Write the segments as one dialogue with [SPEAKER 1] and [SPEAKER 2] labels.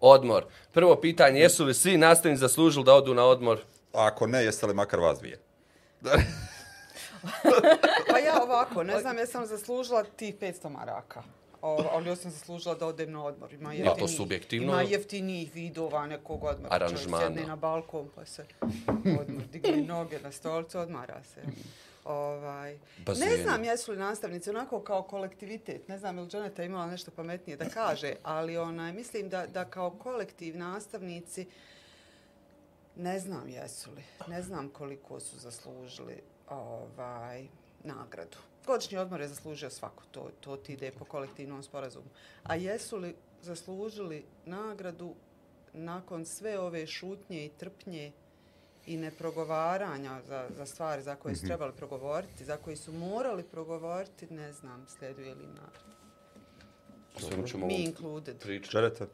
[SPEAKER 1] odmor. Prvo pitanje, jesu li svi nastavnici zaslužili da odu na odmor?
[SPEAKER 2] Ako ne, jeste li makar vas dvije?
[SPEAKER 3] Pa ja ovako, ne znam, jesam zaslužila tih 500 maraka. O, ali ja sam zaslužila da odem na odmor. Ima
[SPEAKER 1] Ja, to
[SPEAKER 3] jeftinijih-
[SPEAKER 1] subjektivno.
[SPEAKER 3] Ima jeftinijih vidova nekog odmora. Čovjek
[SPEAKER 1] Aranžmana.
[SPEAKER 3] Sjedne na balkon pa se odmor, digne noge na stolicu, odmara se. Ovaj, ne znam jesu li nastavnici onako kao kolektivitet, ne znam je li imala nešto pametnije da kaže, ali onaj, mislim da, da kao kolektiv nastavnici ne znam jesu li, ne znam koliko su zaslužili ovaj, nagradu. Godišnji odmor je zaslužio svako, to, to ti ide po kolektivnom sporazumu. A jesu li zaslužili nagradu nakon sve ove šutnje i trpnje i neprogovaranja za, za stvari za koje su trebali progovoriti, za koje su morali progovoriti, ne znam, slijeduje li
[SPEAKER 1] ćemo
[SPEAKER 3] Mi included.
[SPEAKER 1] pričati.
[SPEAKER 2] Želite?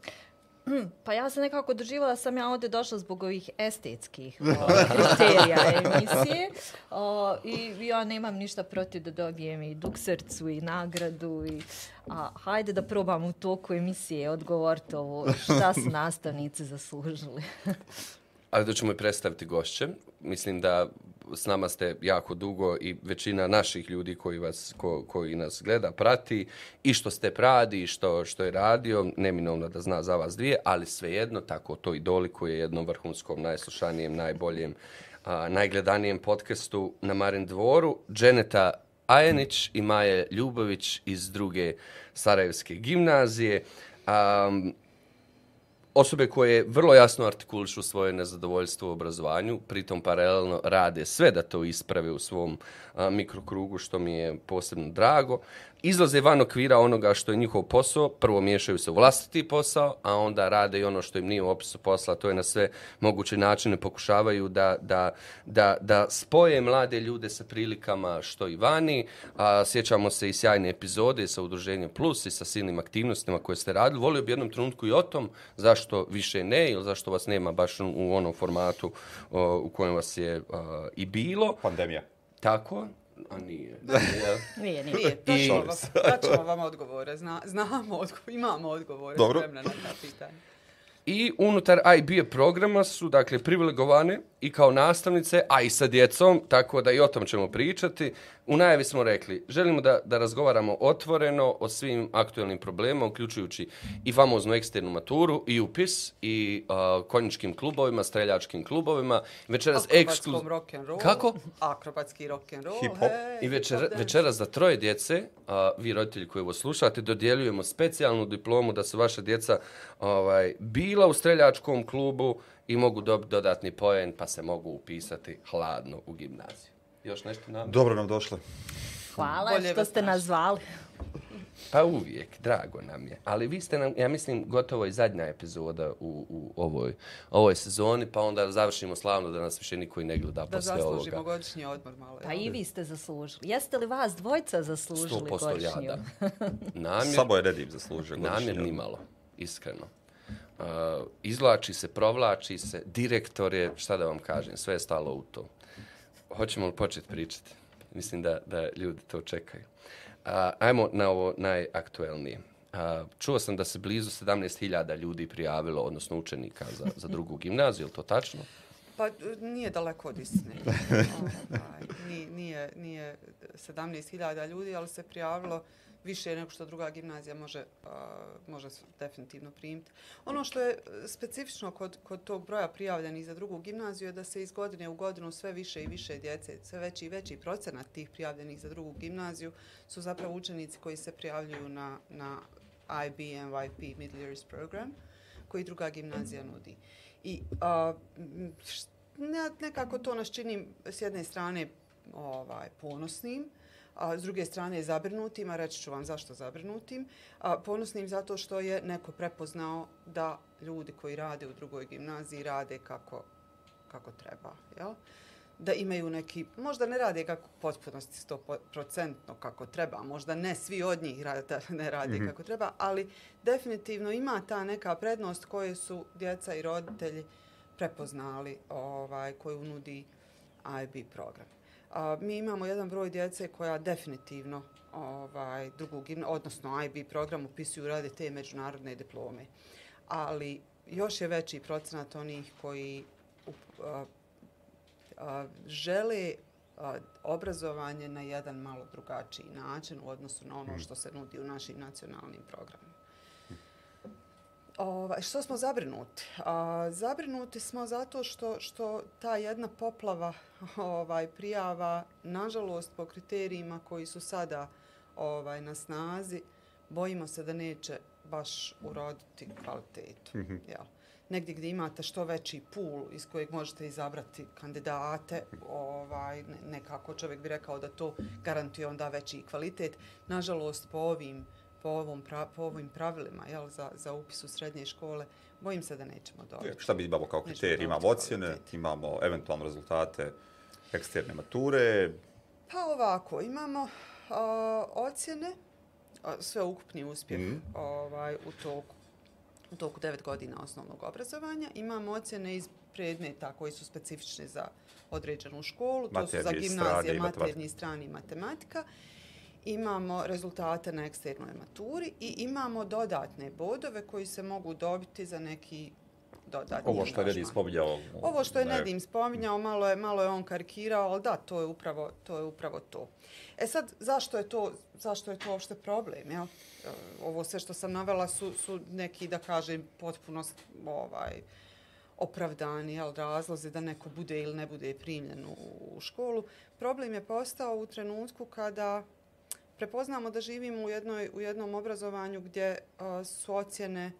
[SPEAKER 4] Pa ja sam nekako doživala da sam ja ovdje došla zbog ovih estetskih o, kriterija emisije. O, I ja nemam ništa protiv da dobijem i duksrcu i nagradu. I, a hajde da probam u toku emisije odgovoriti ovo šta su nastavnici zaslužili.
[SPEAKER 1] Ali da ćemo i predstaviti gošće. Mislim da s nama ste jako dugo i većina naših ljudi koji, vas, ko, koji nas gleda, prati i što ste pradi i što, što je radio, neminovno da zna za vas dvije, ali svejedno tako to i dolikuje jednom vrhunskom, najslušanijem, najboljem, a, najgledanijem podcastu na Marin dvoru. Dženeta Ajenić i Maje Ljubović iz druge Sarajevske gimnazije. Um, osobe koje vrlo jasno artikulišu svoje nezadovoljstvo u obrazovanju, pritom paralelno rade sve da to isprave u svom a, mikrokrugu, što mi je posebno drago. Izlaze van okvira onoga što je njihov posao, prvo miješaju se u vlastiti posao, a onda rade i ono što im nije u opisu posla, to je na sve moguće načine pokušavaju da, da, da, da spoje mlade ljude sa prilikama što i vani. A, sjećamo se i sjajne epizode sa Udruženjem Plus i sa silnim aktivnostima koje ste radili. Volio bi jednom trenutku i o tom zašto više ne ili zašto vas nema baš u onom formatu o, u kojem vas je a, i bilo.
[SPEAKER 2] Pandemija.
[SPEAKER 1] Tako, a nije. nije.
[SPEAKER 4] Nije,
[SPEAKER 1] I-
[SPEAKER 3] daćemo vam, vam odgovore, Zna, znamo odgovore, imamo odgovore
[SPEAKER 2] Dobro.
[SPEAKER 3] spremne na ta pitanja.
[SPEAKER 1] I unutar IB programa su, dakle, privilegovane i kao nastavnice, a i sa djecom, tako da i o tom ćemo pričati. U najavi smo rekli, želimo da, da razgovaramo otvoreno o svim aktuelnim problemima, uključujući i famoznu eksternu maturu, i upis, i uh, konjičkim klubovima, streljačkim klubovima. Večeras ekskluz...
[SPEAKER 3] rock'n'roll.
[SPEAKER 1] Kako?
[SPEAKER 3] Akrobatski rock'n'roll.
[SPEAKER 2] Hip hop.
[SPEAKER 3] hej,
[SPEAKER 1] I večer,
[SPEAKER 3] hip hop dance.
[SPEAKER 1] večeras za troje djece, a, vi roditelji koji ovo slušate, dodjeljujemo specijalnu diplomu da su vaša djeca ovaj, bila u streljačkom klubu i mogu dobiti dodatni poen, pa se mogu upisati hladno u gimnaziju. Još nešto nam?
[SPEAKER 2] Dobro nam došle.
[SPEAKER 4] Hvala
[SPEAKER 3] Bolje
[SPEAKER 4] što ste nas zvali.
[SPEAKER 1] Pa uvijek, drago nam je. Ali vi ste nam, ja mislim, gotovo i zadnja epizoda u, u ovoj, ovoj sezoni, pa onda završimo slavno da nas više niko i ne gleda
[SPEAKER 3] Da
[SPEAKER 1] posle
[SPEAKER 3] zaslužimo
[SPEAKER 1] ovoga.
[SPEAKER 3] godišnji odmor malo.
[SPEAKER 4] Pa
[SPEAKER 3] jel?
[SPEAKER 4] i vi ste zaslužili. Jeste li vas dvojca zaslužili
[SPEAKER 1] 100% ja,
[SPEAKER 4] godišnju?
[SPEAKER 1] da. Namjer,
[SPEAKER 2] Samo je Redip zaslužio. godišnji
[SPEAKER 1] Namjer
[SPEAKER 2] odmor.
[SPEAKER 1] ni malo, iskreno. Uh, izvlači se, provlači se, direktor je, šta da vam kažem, sve je stalo u to. Hoćemo li početi pričati? Mislim da, da ljudi to čekaju. Uh, ajmo na ovo najaktuelnije. Uh, čuo sam da se blizu 17.000 ljudi prijavilo, odnosno učenika za, za drugu gimnaziju, je to tačno?
[SPEAKER 3] Pa nije daleko od istine. Ovaj, nije, nije, nije 17.000 ljudi, ali se prijavilo više nego što druga gimnazija može, a, može definitivno primiti. Ono što je e, specifično kod, kod tog broja prijavljenih za drugu gimnaziju je da se iz godine u godinu sve više i više djece, sve veći i veći procenat tih prijavljenih za drugu gimnaziju su zapravo učenici koji se prijavljuju na, na IB NYP Middle Years Program koji druga gimnazija nudi. I a, š- ne, nekako to nas čini s jedne strane ovaj, ponosnim, a s druge strane zabrinutim, a reći ću vam zašto zabrinutim. A, ponosnim zato što je neko prepoznao da ljudi koji rade u drugoj gimnaziji rade kako, kako treba. Jel? da imaju neki, možda ne rade kako potpunosti 100% kako treba, možda ne svi od njih rade, ne rade mm -hmm. kako treba, ali definitivno ima ta neka prednost koje su djeca i roditelji prepoznali ovaj, koju nudi IB program. A, mi imamo jedan broj djece koja definitivno ovaj, drugu gimna, odnosno IB program upisuju rade te međunarodne diplome. Ali još je veći procenat onih koji up- a, a, žele a, obrazovanje na jedan malo drugačiji način u odnosu na ono što se nudi u našim nacionalnim programima. Ovaj, što smo zabrinuti? A, zabrinuti smo zato što, što ta jedna poplava ovaj, prijava, nažalost, po kriterijima koji su sada ovaj, na snazi, bojimo se da neće baš uroditi kvalitetu. Jel? Negdje gdje imate što veći pool iz kojeg možete izabrati kandidate, ovaj, ne- nekako čovjek bi rekao da to garantuje onda veći kvalitet. Nažalost, po ovim po, ovom pra, po ovim pravilima jel, za, za upis u srednje škole, bojim se da nećemo dobiti.
[SPEAKER 2] Šta bi imamo kao kriterij? Imamo ocjene, imamo eventualno rezultate eksterne mature,
[SPEAKER 3] Pa ovako, imamo a, ocjene, a, sve ukupni uspjeh
[SPEAKER 2] Mhm.
[SPEAKER 3] ovaj, u toku u toku devet godina osnovnog obrazovanja. Imamo ocjene iz predmeta koji su specifični za određenu školu. To su za
[SPEAKER 2] strani
[SPEAKER 3] gimnazije,
[SPEAKER 2] i matematika.
[SPEAKER 3] maternji, strani i matematika. Imamo rezultate na eksternoj maturi i imamo dodatne bodove koji se mogu dobiti za neki dodatni
[SPEAKER 2] ovo što je Nedim spominjao.
[SPEAKER 3] Ovo što je
[SPEAKER 2] ne,
[SPEAKER 3] Nedim spominjao, malo je, malo je on karikirao, ali da, to je upravo to. Je upravo to. E sad, zašto je to, zašto je to uopšte problem? Ja? Ovo sve što sam navela su, su neki, da kažem, potpuno ovaj, opravdani jel, razlozi da neko bude ili ne bude primljen u, u školu. Problem je postao u trenutku kada prepoznamo da živimo u, jednoj, u jednom obrazovanju gdje a, su ocjene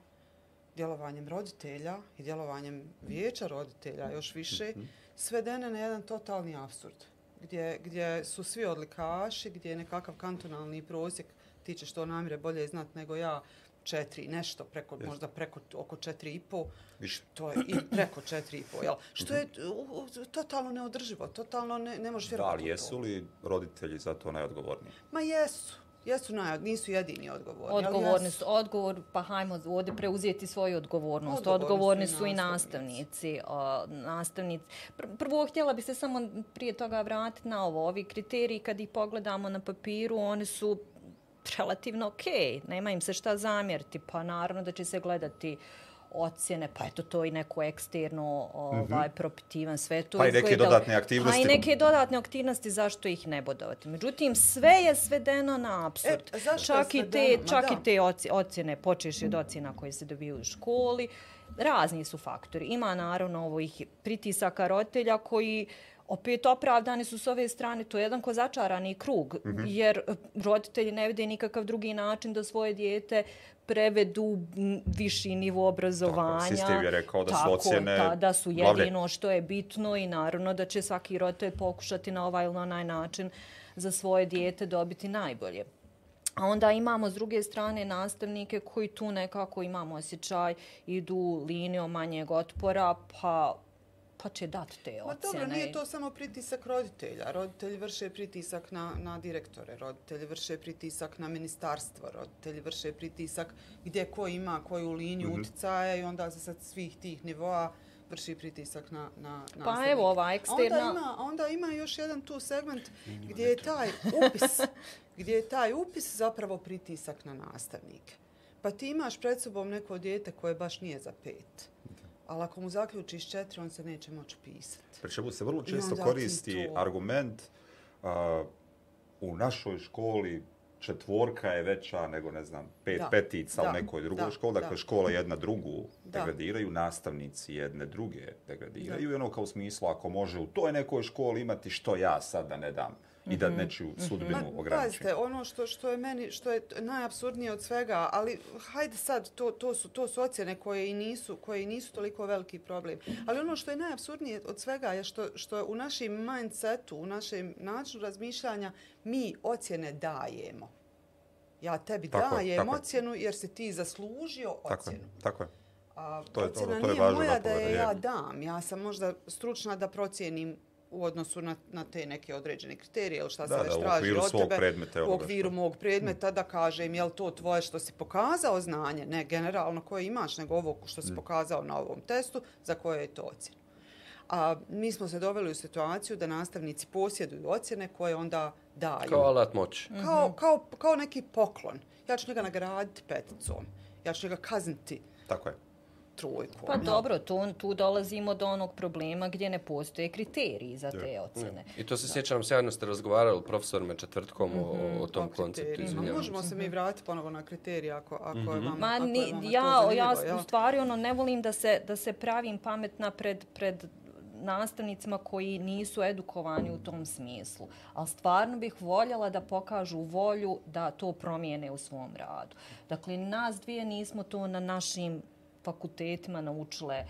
[SPEAKER 3] djelovanjem roditelja i djelovanjem vijeća roditelja još više svedene na jedan totalni absurd gdje, gdje su svi odlikaši, gdje je nekakav kantonalni prosjek, ti ćeš to namire bolje znat nego ja, četiri, nešto, preko, možda preko oko četiri i po,
[SPEAKER 2] Više.
[SPEAKER 3] to je i preko četiri i po, jel? Što je u, u, totalno neodrživo, totalno ne, ne možeš
[SPEAKER 2] Da
[SPEAKER 3] vjerovati
[SPEAKER 2] li
[SPEAKER 3] u
[SPEAKER 2] jesu li roditelji za to najodgovorniji?
[SPEAKER 3] Ma jesu. Jesu naj, nisu jedini odgovorni. ali
[SPEAKER 4] Odgovorni su, odgovor, pa hajmo ovdje preuzeti svoju odgovornost.
[SPEAKER 3] Odgovorni
[SPEAKER 4] Odgovorni,
[SPEAKER 3] su i
[SPEAKER 4] su i
[SPEAKER 3] nastavnici.
[SPEAKER 4] nastavnici. O, nastavnici. Pr- Prvo, htjela bi se samo prije toga vratiti na ovo. Ovi kriteriji, kad ih pogledamo na papiru, oni su relativno okej. Nema im se šta zamjeriti. Pa naravno da će se gledati ocjene, pa eto to i neko eksterno ovaj, propitivan, sve to
[SPEAKER 2] Pa i neke dodatne aktivnosti.
[SPEAKER 4] Pa i neke dodatne aktivnosti, zašto ih ne bodovati. Međutim, sve je svedeno na absurd.
[SPEAKER 3] E,
[SPEAKER 4] čak i te, čak
[SPEAKER 3] da.
[SPEAKER 4] i te ocjene, počeš od ocjena koje se dobiju u školi, razni su faktori. Ima naravno ovih pritisaka roditelja koji opet opravdani su s ove strane, to je jedan ko začarani krug, jer eh, roditelji ne vide nikakav drugi način da svoje dijete prevedu viši nivo obrazovanja.
[SPEAKER 2] sistem je rekao da su
[SPEAKER 4] Tako,
[SPEAKER 2] ocjene
[SPEAKER 4] da, da su
[SPEAKER 2] glavne.
[SPEAKER 4] jedino što je bitno i naravno da će svaki roditelj pokušati na ovaj ili onaj način za svoje dijete dobiti najbolje. A onda imamo s druge strane nastavnike koji tu nekako imamo osjećaj, idu linijom manjeg otpora, pa, pa će dati te
[SPEAKER 3] Ma
[SPEAKER 4] ocjene.
[SPEAKER 3] dobro, nije to samo pritisak roditelja. Roditelji vrše pritisak na, na direktore, roditelji vrše pritisak na ministarstvo, roditelji vrše pritisak gdje ko ima koju liniju
[SPEAKER 2] Mhm.
[SPEAKER 3] uticaja i onda se sa svih tih nivoa vrši pritisak na, na
[SPEAKER 4] Pa
[SPEAKER 3] nastavnike.
[SPEAKER 4] evo, ova
[SPEAKER 3] A
[SPEAKER 4] eksterna-
[SPEAKER 3] Onda ima, onda ima još jedan tu segment gdje je taj upis, gdje je taj upis zapravo pritisak na nastavnike. Pa ti imaš pred sobom neko dijete koje baš nije za pet. Ali ako mu zaključiš četiri, on se neće moći pisati.
[SPEAKER 2] Pri čemu se vrlo često koristi
[SPEAKER 3] ti to-
[SPEAKER 2] argument a, u našoj školi četvorka je veća nego, ne znam, pet
[SPEAKER 3] Da,
[SPEAKER 2] petica
[SPEAKER 3] da,
[SPEAKER 2] u nekoj drugoj
[SPEAKER 3] da,
[SPEAKER 2] školi. Dakle,
[SPEAKER 3] da.
[SPEAKER 2] škola jedna drugu
[SPEAKER 3] Da.
[SPEAKER 2] degradiraju, nastavnici jedne druge degradiraju.
[SPEAKER 3] Da.
[SPEAKER 2] I ono kao u smislu, ako može u toj nekoj školi imati što ja sad da ne dam i da nečiju sudbinu
[SPEAKER 3] Ma,
[SPEAKER 2] ograničim.
[SPEAKER 3] pazite, ono što, što je meni, što je najapsurdnije od svega, ali hajde sad, to, to, su, to su ocjene koje i nisu, koje i nisu toliko veliki problem. Ali ono što je najapsurdnije od svega je što, što u našem mindsetu, u našem načinu razmišljanja, mi ocjene dajemo. Ja tebi
[SPEAKER 2] Tako je,
[SPEAKER 3] dajem
[SPEAKER 2] tako je.
[SPEAKER 3] ocjenu jer si ti zaslužio
[SPEAKER 2] Tako je,
[SPEAKER 3] ocjenu.
[SPEAKER 2] tako je.
[SPEAKER 3] A
[SPEAKER 2] To je- to-
[SPEAKER 3] ocjena
[SPEAKER 2] to je
[SPEAKER 3] nije
[SPEAKER 2] važno
[SPEAKER 3] moja da je ja
[SPEAKER 2] je.
[SPEAKER 3] dam. Ja sam možda stručna da procijenim u odnosu na, na te neke određene kriterije ili šta
[SPEAKER 2] Da,
[SPEAKER 3] se već traži
[SPEAKER 2] okviru
[SPEAKER 3] od
[SPEAKER 2] svog
[SPEAKER 3] tebe.
[SPEAKER 2] predmeta
[SPEAKER 3] u okviru
[SPEAKER 2] što-
[SPEAKER 3] mog predmeta da kažem je li to tvoje što si pokazao znanje, ne generalno koje imaš, nego ovo što
[SPEAKER 2] Mm.
[SPEAKER 3] si pokazao na ovom testu, za koje je to ocjena. A mi smo se doveli u situaciju da nastavnici posjeduju ocjene koje onda daju.
[SPEAKER 1] Kao alat moći.
[SPEAKER 3] Kao, kao, kao neki poklon. Ja ću njega nagraditi peticom. Ja ću njega kazniti
[SPEAKER 2] Tako je.
[SPEAKER 3] Trojkom.
[SPEAKER 4] Pa
[SPEAKER 3] jel?
[SPEAKER 4] dobro, tu, tu dolazimo do onog problema gdje ne postoje kriteriji za te ocjene.
[SPEAKER 1] I to se sjećam, sjajno ste razgovarali profesorima četvrtkom o, o tom
[SPEAKER 3] O
[SPEAKER 1] konceptu, izvinjavam
[SPEAKER 3] Možemo se mi vratiti ponovo na kriterije ako, ako je vama,
[SPEAKER 4] Ma,
[SPEAKER 3] ako
[SPEAKER 4] ni,
[SPEAKER 3] je vama to
[SPEAKER 4] ja, ja
[SPEAKER 3] zanimljivo, jel?
[SPEAKER 4] u stvari ono, ne volim da se, da se pravim pametna pred, pred nastavnicima koji nisu edukovani u tom smislu. Ali stvarno bih voljela da pokažu volju da to promijene u svom radu. Dakle, nas dvije nismo to na našim fakultetima naučile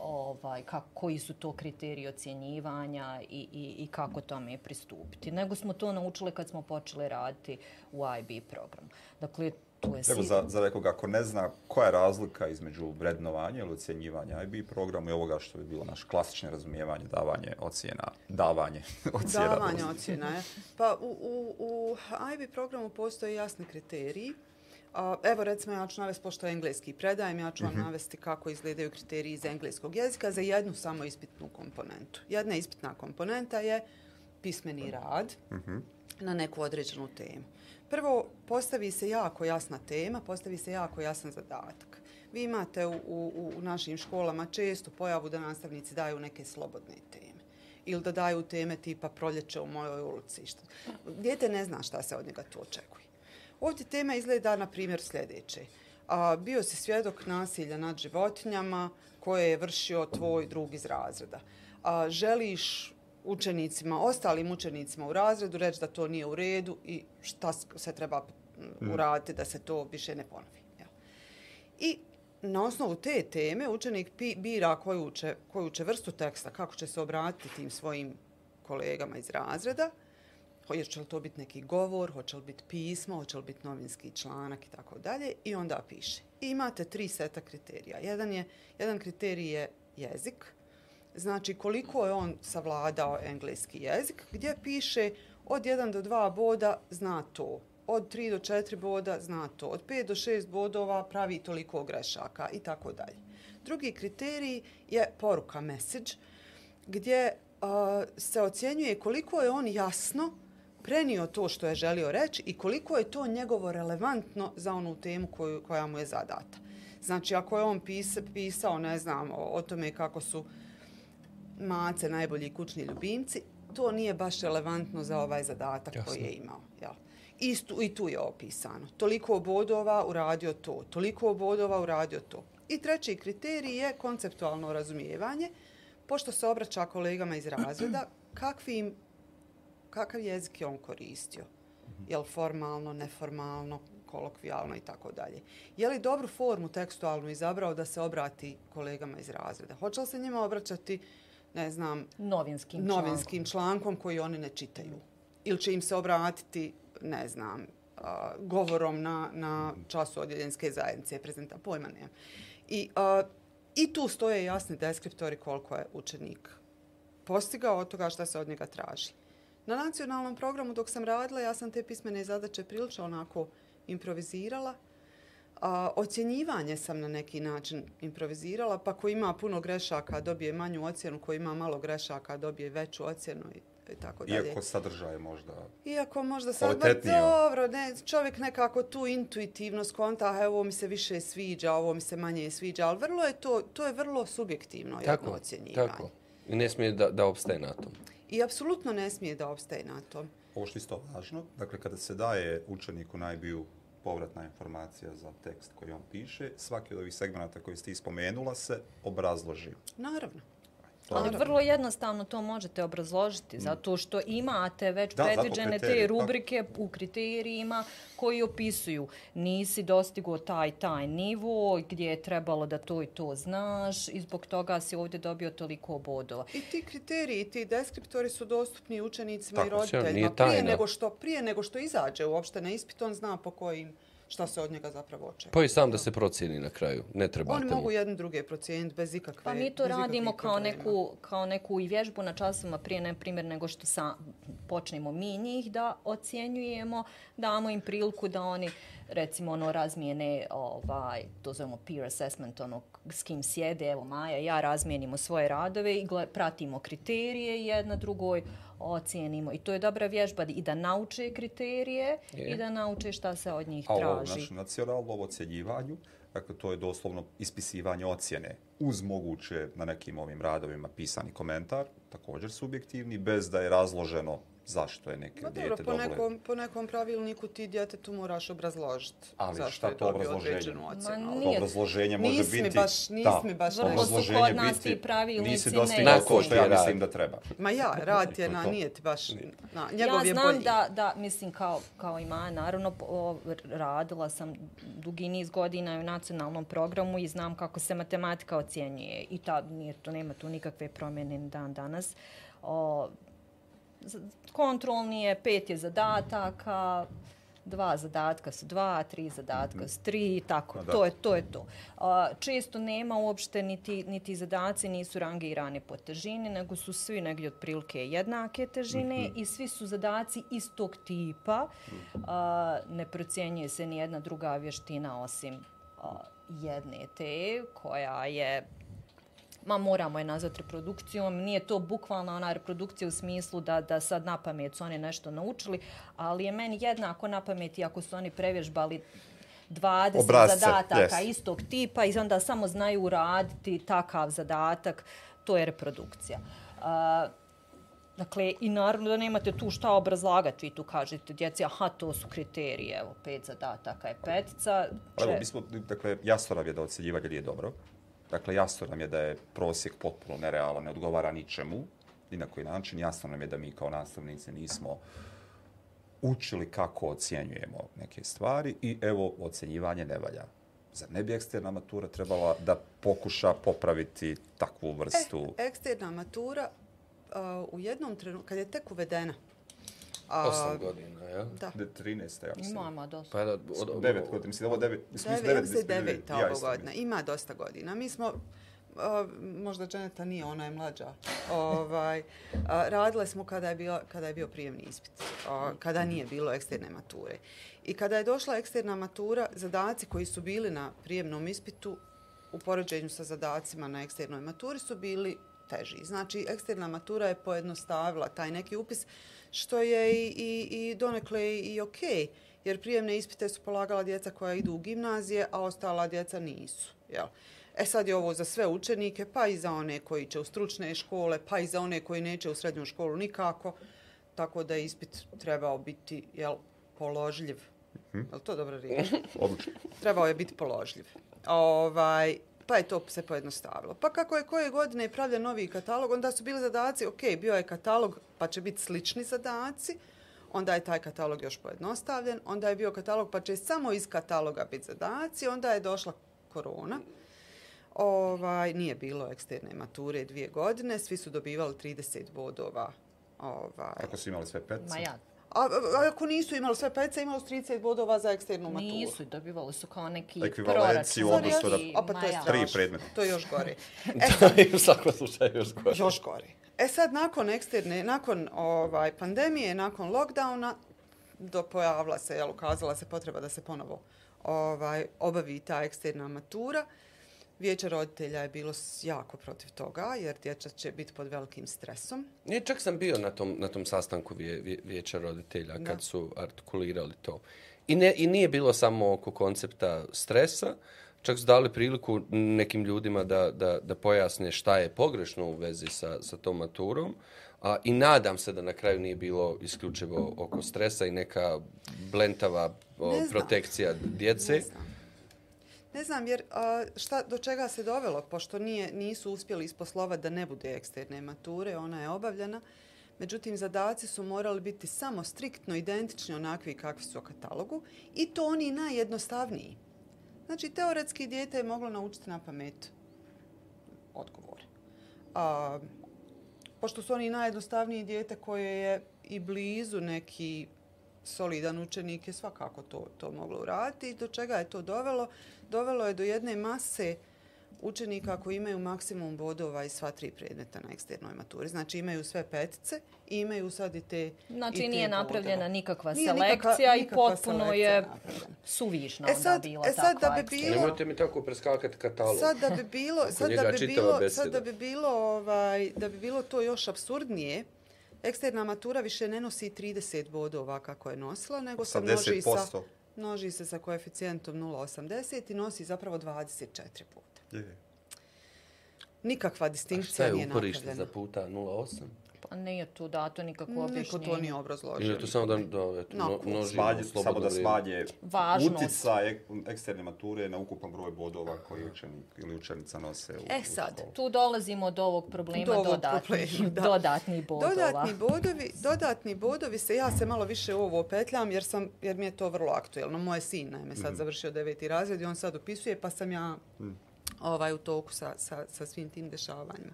[SPEAKER 4] ovaj, kako, koji su to kriteriji ocjenjivanja i, i, i kako tome pristupiti. Nego smo to naučili kad smo počeli raditi u IB programu. Dakle, tu je
[SPEAKER 2] Evo,
[SPEAKER 4] si-
[SPEAKER 2] za, za nekoga ako ne zna koja je razlika između vrednovanja ili ocjenjivanja IB programu i ovoga što bi bilo naš klasično razumijevanje, davanje ocjena, davanje ocjena.
[SPEAKER 3] Davanje ocjena, je. Pa u, u, u IB programu postoje jasni kriteriji. Evo recimo ja ću navesti, pošto engleski predajem, ja ću vam navesti kako izgledaju kriteriji iz engleskog jezika za jednu samo ispitnu komponentu. Jedna ispitna komponenta je pismeni rad na neku određenu temu. Prvo, postavi se jako jasna tema, postavi se jako jasan zadatak. Vi imate u, u, u našim školama često pojavu da nastavnici daju neke slobodne teme ili da daju teme tipa proljeće u mojoj ulici. Dijete ne zna šta se od njega to očekuje. Ovdje tema izgleda, na primjer, sljedeće. A, bio si svjedok nasilja nad životinjama koje je vršio tvoj drug iz razreda. A, želiš učenicima, ostalim učenicima u razredu reći da to nije u redu i šta se treba mm, uraditi da se to više ne ponovi. Jel? I na osnovu te teme učenik pi, bira koju će, koju će vrstu teksta, kako će se obratiti tim svojim kolegama iz razreda, hoće li to biti neki govor, hoće li biti pismo, hoće li biti novinski članak i tako dalje i onda piše. I imate tri seta kriterija. Jedan, je, jedan kriterij je jezik, znači koliko je on savladao engleski jezik, gdje piše od 1 do 2 boda zna to, od 3 do 4 boda zna to, od 5 do 6 bodova pravi toliko grešaka i tako dalje. Drugi kriterij je poruka, message, gdje uh, se ocjenjuje koliko je on jasno prenio to što je želio reći i koliko je to njegovo relevantno za onu temu koju, koja mu je zadata. Znači, ako je on pisa, pisao, ne znam, o, o tome kako su mace najbolji kućni ljubimci, to nije baš relevantno za ovaj zadatak
[SPEAKER 1] Jasno.
[SPEAKER 3] koji je imao. Jel? Istu, I tu je opisano. Toliko bodova uradio to, toliko bodova uradio to. I treći kriterij je konceptualno razumijevanje, pošto se obraća kolegama iz razreda, kakvim, kakav jezik je on koristio. Jel formalno, neformalno, kolokvijalno i tako dalje. Je li dobru formu tekstualnu izabrao da se obrati kolegama iz razreda? Hoće li se njima obraćati, ne znam,
[SPEAKER 4] novinskim,
[SPEAKER 3] novinskim člankom koji oni ne čitaju? Ili će im se obratiti, ne znam, a, govorom na, na času odjeljenske zajednice, prezenta, pojma nemam. I, a, I tu stoje jasni deskriptori koliko je učenik postigao od toga šta se od njega traži. Na nacionalnom programu dok sam radila, ja sam te pismene zadaće prilično onako improvizirala. A, ocjenjivanje sam na neki način improvizirala, pa ko ima puno grešaka dobije manju ocjenu, ko ima malo grešaka dobije veću ocjenu i, i tako dalje.
[SPEAKER 2] Iako sadržaj je možda...
[SPEAKER 3] Iako možda sad, ba
[SPEAKER 2] Kvalitetnije.
[SPEAKER 3] dobro, ne, čovjek nekako tu intuitivno skonta, a ovo mi se više sviđa, ovo mi se manje sviđa, ali vrlo je to, to je vrlo subjektivno jedno
[SPEAKER 1] Tako,
[SPEAKER 3] ocjenjivanje.
[SPEAKER 1] tako. I ne smije da, da opstaje na tom.
[SPEAKER 3] I apsolutno ne smije da opstaje na tom.
[SPEAKER 2] Ovo što je isto važno, dakle kada se daje učeniku najbiju povratna informacija za tekst koji on piše, svaki od ovih segmenata koji ste ispomenula se obrazloži.
[SPEAKER 3] Naravno.
[SPEAKER 4] Ali vrlo jednostavno to možete obrazložiti, zato što imate već
[SPEAKER 2] Da,
[SPEAKER 4] predviđene te
[SPEAKER 2] kriteriji, tako.
[SPEAKER 4] rubrike u kriterijima koji opisuju nisi dostigo taj taj nivo gdje je trebalo da to i to znaš i zbog toga si ovdje dobio toliko bodova.
[SPEAKER 3] I ti kriteriji, ti deskriptori su dostupni učenicima
[SPEAKER 2] Tako,
[SPEAKER 3] i roditeljima. Prije nego, što, prije nego što izađe uopšte na ispit, on zna po kojim, šta se od njega zapravo očekuje.
[SPEAKER 1] Pa i sam da se procijeni na kraju. Ne trebate
[SPEAKER 3] Oni mogu jedne druge procijeniti bez ikakve
[SPEAKER 4] Pa mi to radimo kao
[SPEAKER 3] problema.
[SPEAKER 4] neku, kao neku i vježbu na časovima prije, na primjer, nego što sa, počnemo mi njih da ocjenjujemo, damo im priliku da oni recimo ono razmijene, ovaj, to zovemo peer assessment, ono s kim sjede, evo Maja, ja razmijenimo svoje radove i gled, pratimo kriterije jedna drugoj, ocijenimo. I to je dobra vježba i da nauče kriterije
[SPEAKER 1] Je.
[SPEAKER 4] i da nauče šta se od njih
[SPEAKER 2] A ovo
[SPEAKER 4] traži.
[SPEAKER 2] našem nacionalnom ocjenjivanju, dakle to je doslovno ispisivanje ocjene uz moguće na nekim ovim radovima pisani komentar, također subjektivni, bez da je razloženo zašto je neke
[SPEAKER 3] Ma dobro,
[SPEAKER 2] dijete
[SPEAKER 3] po
[SPEAKER 2] dobile.
[SPEAKER 3] nekom, po nekom pravilniku ti djetetu moraš obrazložiti
[SPEAKER 2] Ali
[SPEAKER 3] zašto
[SPEAKER 2] šta
[SPEAKER 3] je
[SPEAKER 2] to obrazloženje?
[SPEAKER 4] Ma nije-
[SPEAKER 2] Obrazloženje može
[SPEAKER 3] Nisi mi
[SPEAKER 2] biti...
[SPEAKER 3] baš- nisi
[SPEAKER 2] da,
[SPEAKER 3] mi baš
[SPEAKER 4] Vrlo su
[SPEAKER 2] obrazloženje
[SPEAKER 4] kod nas
[SPEAKER 2] biti,
[SPEAKER 4] ti pravilnici
[SPEAKER 2] Nisi
[SPEAKER 4] ne-
[SPEAKER 2] dostigao
[SPEAKER 1] Na
[SPEAKER 2] to što ja mislim da treba.
[SPEAKER 3] Ma ja, rad je
[SPEAKER 2] To
[SPEAKER 3] na,
[SPEAKER 2] to.
[SPEAKER 3] nije ti baš, na, njegov
[SPEAKER 4] ja
[SPEAKER 3] je
[SPEAKER 4] znam
[SPEAKER 3] bolji.
[SPEAKER 4] da, da, mislim, kao, kao i Maja, naravno, po- o, radila sam dugi niz godina u nacionalnom programu i znam kako se matematika ocjenjuje. I ta, nije, to nema tu nikakve promjene dan danas. O, kontrolni je, pet je zadataka, dva zadatka su dva, tri zadatka su tri i tako.
[SPEAKER 2] Da.
[SPEAKER 4] To je to. Je to. A, često nema uopšte niti, niti zadaci nisu rangirani po težini, nego su svi negdje otprilike jednake težine i svi su zadaci istog tipa. A, ne procjenjuje se ni jedna druga vještina osim a, jedne te koja je ma moramo je nazvati reprodukcijom, nije to bukvalno ona reprodukcija u smislu da, da sad na pamet su oni nešto naučili, ali je meni jednako na pamet i ako su oni prevježbali 20
[SPEAKER 2] Obrazce,
[SPEAKER 4] zadataka
[SPEAKER 2] yes.
[SPEAKER 4] istog tipa i onda samo znaju raditi takav zadatak, to je reprodukcija. Uh, Dakle, i naravno da nemate tu šta obrazlagati, vi tu kažete djeci, aha, to su kriterije, evo, pet zadataka je petica.
[SPEAKER 2] Pa Evo,
[SPEAKER 4] Če-
[SPEAKER 2] mi smo, dakle, jasno nam je da ocjenjivanje nije dobro. Dakle, jasno nam je da je prosjek potpuno nerealan, ne odgovara ničemu, ni na koji način. Jasno nam je da mi kao nastavnici nismo učili kako ocjenjujemo neke stvari i evo, ocjenjivanje ne valja. Zar ne bi eksterna matura trebala da pokuša popraviti takvu vrstu?
[SPEAKER 3] E, eksterna matura uh, u jednom trenutku, kad je tek uvedena, a,
[SPEAKER 1] Osam godina, ja?
[SPEAKER 3] Da.
[SPEAKER 2] De 13. ja mislim.
[SPEAKER 4] Imamo dosta.
[SPEAKER 1] Pa da, od, od,
[SPEAKER 2] 9 godina, mislim, ovo 9, mislim,
[SPEAKER 3] Deve,
[SPEAKER 2] 9,
[SPEAKER 3] ja mislim
[SPEAKER 2] ja
[SPEAKER 3] ovo
[SPEAKER 2] isto
[SPEAKER 3] godina. Ima dosta godina. Mi smo, uh, možda Dženeta nije, ona je mlađa. ovaj, uh, radile smo kada je, bila, kada je bio prijemni ispit. Uh, kada nije bilo eksterne mature. I kada je došla eksterna matura, zadaci koji su bili na prijemnom ispitu u poređenju sa zadacima na eksternoj maturi su bili teži. Znači, eksterna matura je pojednostavila taj neki upis, što je i, i, i donekle i okej, okay, jer prijemne ispite su polagala djeca koja idu u gimnazije, a ostala djeca nisu. Jel? E sad je ovo za sve učenike, pa i za one koji će u stručne škole, pa i za one koji neće u srednju školu nikako, tako da je ispit trebao biti jel, položljiv. Je li to dobra riječ?
[SPEAKER 2] Odlično.
[SPEAKER 3] trebao je biti položljiv. Ovaj, pa je to se pojednostavilo. Pa kako je koje godine pravljen novi katalog, onda su bili zadaci, ok, bio je katalog, pa će biti slični zadaci, onda je taj katalog još pojednostavljen, onda je bio katalog, pa će samo iz kataloga biti zadaci, onda je došla korona. Ovaj, nije bilo eksterne mature dvije godine, svi su dobivali 30 bodova. Ovaj.
[SPEAKER 2] Ako su imali sve petice.
[SPEAKER 4] Ma ja,
[SPEAKER 3] A, a ako nisu imali sve pece, imali su 30 bodova za eksternu maturu.
[SPEAKER 4] nisu, dobivali su kao neki
[SPEAKER 2] Ekvivalenciju
[SPEAKER 3] u
[SPEAKER 4] proračun.
[SPEAKER 3] odnosu na-
[SPEAKER 4] neki-
[SPEAKER 3] A pa to je.
[SPEAKER 2] Tri predmeta.
[SPEAKER 3] To je još gore.
[SPEAKER 1] to je u svakom slučaju još gore.
[SPEAKER 3] još gore. E sad, nakon eksterne, nakon ovaj, pandemije, nakon lockdowna, do pojavila se, jel, ukazala se potreba da se ponovo ovaj, obavi ta eksterna matura. Vijeće roditelja je bilo jako protiv toga, jer djeca će biti pod velikim stresom.
[SPEAKER 1] Nije, čak sam bio na tom, na tom sastanku vije, vije, vijeća roditelja kad
[SPEAKER 3] Da.
[SPEAKER 1] su artikulirali to. I, ne, I nije bilo samo oko koncepta stresa, čak su dali priliku nekim ljudima da, da, da pojasne šta je pogrešno u vezi sa, sa tom maturom. A, I nadam se da na kraju nije bilo isključivo oko stresa i neka blentava o,
[SPEAKER 3] Ne
[SPEAKER 1] protekcija djece.
[SPEAKER 3] Ne znam. Ne znam, jer a, šta, do čega se dovelo, pošto nije, nisu uspjeli isposlovati da ne bude eksterne mature, ona je obavljena. Međutim, zadaci su morali biti samo striktno identični onakvi kakvi su u katalogu i to oni najjednostavniji. Znači, teoretski dijete je moglo naučiti na pamet odgovore. A, pošto su oni najjednostavniji dijete koje je i blizu neki solidan učenik je svakako to, to moglo uraditi. Do čega je to dovelo? Dovelo je do jedne mase učenika koji imaju maksimum bodova iz sva tri predmeta na eksternoj maturi. Znači imaju sve petice i imaju sad i te
[SPEAKER 4] Znači
[SPEAKER 3] i te
[SPEAKER 4] nije
[SPEAKER 3] bodove.
[SPEAKER 4] napravljena nikakva
[SPEAKER 3] Nije
[SPEAKER 4] selekcija i
[SPEAKER 3] nikakva
[SPEAKER 4] potpuno
[SPEAKER 3] selekcija
[SPEAKER 4] je
[SPEAKER 3] napravljena.
[SPEAKER 4] suvišno
[SPEAKER 3] E
[SPEAKER 4] onda
[SPEAKER 3] sad-
[SPEAKER 4] bila
[SPEAKER 3] e sad da bi
[SPEAKER 4] eksterna.
[SPEAKER 3] bilo-
[SPEAKER 1] Nemojte mi tako preskakati katalog.
[SPEAKER 3] Sad da bi bilo, sad da bi bilo,
[SPEAKER 1] beseda.
[SPEAKER 3] sad da bi bilo, ovaj, da bi bilo to još absurdnije, eksterna matura više ne nosi 30 bodova kako je nosila, nego se množi sa,
[SPEAKER 2] 80%.
[SPEAKER 3] Množi se sa koeficijentom 0,80 i nosi zapravo 24 boda.
[SPEAKER 2] Je.
[SPEAKER 3] Nikakva
[SPEAKER 1] A šta
[SPEAKER 3] distinkcija
[SPEAKER 1] je
[SPEAKER 3] nije
[SPEAKER 1] uporište
[SPEAKER 3] napravljena.
[SPEAKER 1] za puta 0,8?
[SPEAKER 4] Pa nije tu dato nikakvo
[SPEAKER 3] Niko
[SPEAKER 4] objašnjenje.
[SPEAKER 3] to nije obrazložio.
[SPEAKER 1] Ili je to samo da, da eto,
[SPEAKER 3] No,
[SPEAKER 1] no, množimo slobodno
[SPEAKER 2] samo da smanje
[SPEAKER 4] Važnost.
[SPEAKER 2] utjecaj ek, eksterne mature na ukupan broj bodova koji učenik ili učenica nose u,
[SPEAKER 3] E
[SPEAKER 2] u
[SPEAKER 3] sad,
[SPEAKER 2] školu.
[SPEAKER 4] Tu dolazimo do ovog problema
[SPEAKER 3] Do ovog
[SPEAKER 4] dodatnih,
[SPEAKER 3] problema, da.
[SPEAKER 4] dodatnih bodova.
[SPEAKER 3] Dodatni bodovi, dodatni bodovi se, ja se malo više u ovo petljam jer, sam, jer mi je to vrlo aktuelno. Moje sin naime sad završio deveti razred i on sad upisuje pa sam ja ovaj, u toku sa, sa, sa svim tim dešavanjima.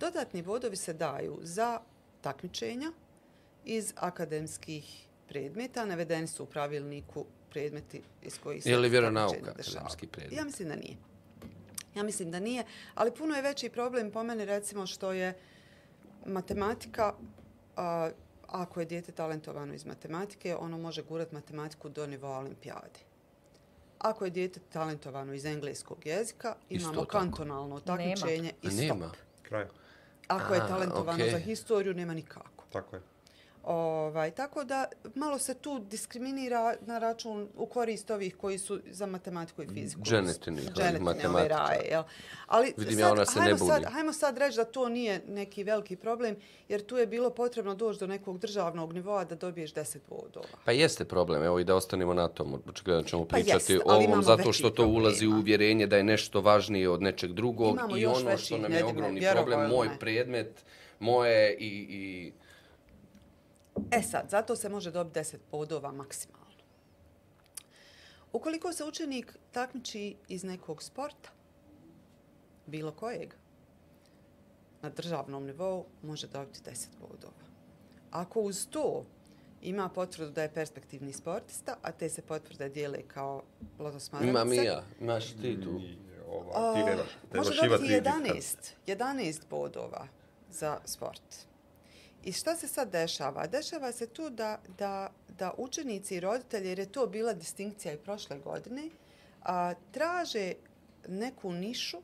[SPEAKER 3] Dodatni bodovi se daju za takmičenja iz akademskih predmeta. Navedeni su u pravilniku predmeti iz kojih se
[SPEAKER 1] Je li vjeronauka
[SPEAKER 3] takmičenja dešavaju.
[SPEAKER 1] akademski predmet?
[SPEAKER 3] Ja mislim da nije. Ja mislim da nije, ali puno je veći problem po meni recimo što je matematika, a, ako je dijete talentovano iz matematike, ono može gurat matematiku do nivoa olimpijade. Ako je dijete talentovano iz engleskog jezika,
[SPEAKER 1] Isto
[SPEAKER 3] imamo
[SPEAKER 1] tako.
[SPEAKER 3] kantonalno takmičenje i stop.
[SPEAKER 1] nema.
[SPEAKER 2] Kraj.
[SPEAKER 3] Ako je talentovano
[SPEAKER 1] okej.
[SPEAKER 3] za historiju, nema nikako.
[SPEAKER 2] Tako je.
[SPEAKER 3] Ovaj, tako da malo se tu diskriminira na račun u korist ovih koji su za matematiku i fiziku.
[SPEAKER 1] Dženetini, matematičara.
[SPEAKER 3] raje, jel? Ali
[SPEAKER 1] Vidim
[SPEAKER 3] sad,
[SPEAKER 1] ja, ona se
[SPEAKER 3] hajmo
[SPEAKER 1] ne buni.
[SPEAKER 3] Sad, hajmo sad reći da to nije neki veliki problem, jer tu je bilo potrebno doći do nekog državnog nivoa da dobiješ 10 bodova.
[SPEAKER 1] Pa jeste problem, evo i da ostanemo na tom, očigledno ćemo
[SPEAKER 3] Pa
[SPEAKER 1] pričati
[SPEAKER 3] jest,
[SPEAKER 1] o ovom, zato što to ulazi u
[SPEAKER 3] problema.
[SPEAKER 1] uvjerenje da je nešto važnije od nečeg drugog
[SPEAKER 3] Imamo
[SPEAKER 1] i ono što nam je ogromni problem, moj predmet, moje i, i
[SPEAKER 3] E sad, zato se može dobiti 10 bodova maksimalno. Ukoliko se učenik takmiči iz nekog sporta, bilo kojeg, na državnom nivou može dobiti 10 bodova. Ako uz to ima potvrdu da je perspektivni sportista, a te se potvrde dijele kao lotosmaravice,
[SPEAKER 1] imam i ja, imaš ti tu.
[SPEAKER 2] Ova, ti ne, ne
[SPEAKER 3] može dobiti
[SPEAKER 2] limit.
[SPEAKER 3] 11, 11 bodova za sport. I šta se sad dešava? Dešava se tu da, da, da učenici i roditelji, jer je to bila distinkcija i prošle godine, a, traže neku nišu,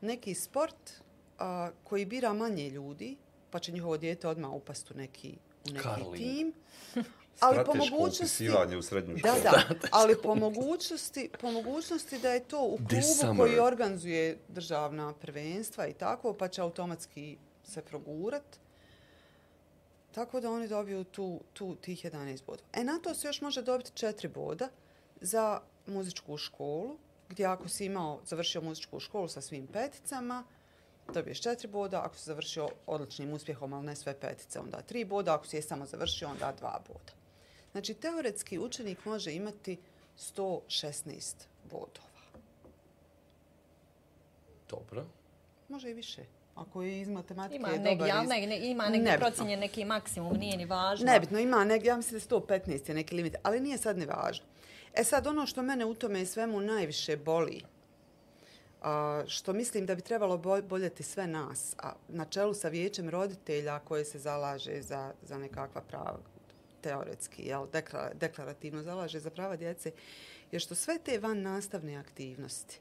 [SPEAKER 3] neki sport a, koji bira manje ljudi, pa će njihovo dijete odmah upast u neki, u neki
[SPEAKER 1] Curling.
[SPEAKER 3] tim. Ali po mogućnosti...
[SPEAKER 2] u srednju
[SPEAKER 3] Da,
[SPEAKER 2] školu.
[SPEAKER 3] da, ali po mogućnosti, po mogućnosti da je to u klubu koji organizuje državna prvenstva i tako, pa će automatski se progurat. Tako da oni dobiju tu, tu tih 11 bodova. E, na to se još može dobiti 4 boda za muzičku školu, gdje ako si imao, završio muzičku školu sa svim peticama, dobiješ 4 boda, ako si završio odličnim uspjehom, ali ne sve petice, onda 3 boda, ako si je samo završio, onda 2 boda. Znači, teoretski učenik može imati 116 bodova.
[SPEAKER 1] Dobro.
[SPEAKER 3] Može i više. Ako je iz matematike
[SPEAKER 4] Ima
[SPEAKER 3] dobar
[SPEAKER 4] ali
[SPEAKER 3] iz-
[SPEAKER 4] ne, ne, ima negdje
[SPEAKER 3] Nebitno.
[SPEAKER 4] procjenjen neki maksimum, nije ni važno.
[SPEAKER 3] Nebitno, ima negdje, ja mislim da je 115 je neki limit, ali nije sad ni važno. E sad, ono što mene u tome svemu najviše boli, a, što mislim da bi trebalo bo- boljeti sve nas, a na čelu sa vijećem roditelja koje se zalaže za, za nekakva prava, teoretski, jel, dekla- deklarativno zalaže za prava djece, je što sve te van nastavne aktivnosti,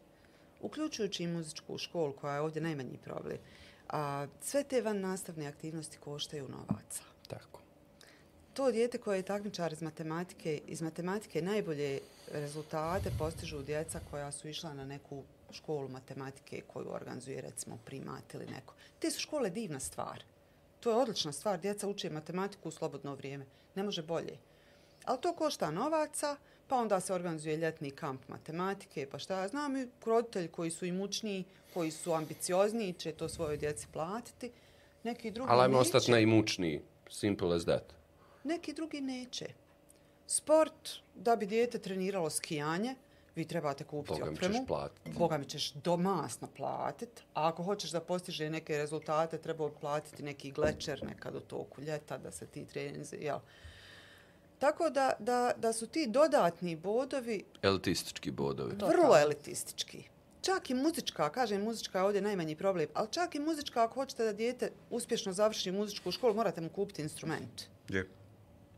[SPEAKER 3] uključujući i muzičku školu, koja je ovdje najmanji problem, a, sve te van nastavne aktivnosti koštaju novaca
[SPEAKER 1] Tako.
[SPEAKER 3] to dijete koje je takmičar iz matematike, iz matematike najbolje rezultate postižu djeca koja su išla na neku školu matematike koju organizuje recimo primat ili neko. Te su škole divna stvar. To je odlična stvar. Djeca uče matematiku u slobodno vrijeme. Ne može bolje. Ali to košta novaca, pa onda se organizuje ljetni kamp matematike, pa šta ja znam, i roditelji koji su imućniji, koji su ambiciozniji, će to svojoj djeci platiti. Neki drugi
[SPEAKER 1] Ali ajmo
[SPEAKER 3] neće.
[SPEAKER 1] ostati najimućniji. Simple as that.
[SPEAKER 3] Neki drugi neće. Sport, da bi dijete treniralo skijanje, vi trebate kupiti
[SPEAKER 1] Boga mi
[SPEAKER 3] opremu.
[SPEAKER 1] ćeš platiti.
[SPEAKER 3] Boga mi ćeš domasno platit. A ako hoćeš da postiže neke rezultate, treba platiti neki glečer nekad u toku ljeta da se ti treninzi, jel? Tako da, da, da su ti dodatni bodovi
[SPEAKER 1] Elitistički bodovi.
[SPEAKER 3] vrlo elitistički. čak i muzička, kažem muzička je ovdje najmanji problem, ali čak i muzička ako hoćete da dijete uspješno završi muzičku školu, morate mu kupiti instrument.
[SPEAKER 2] Je.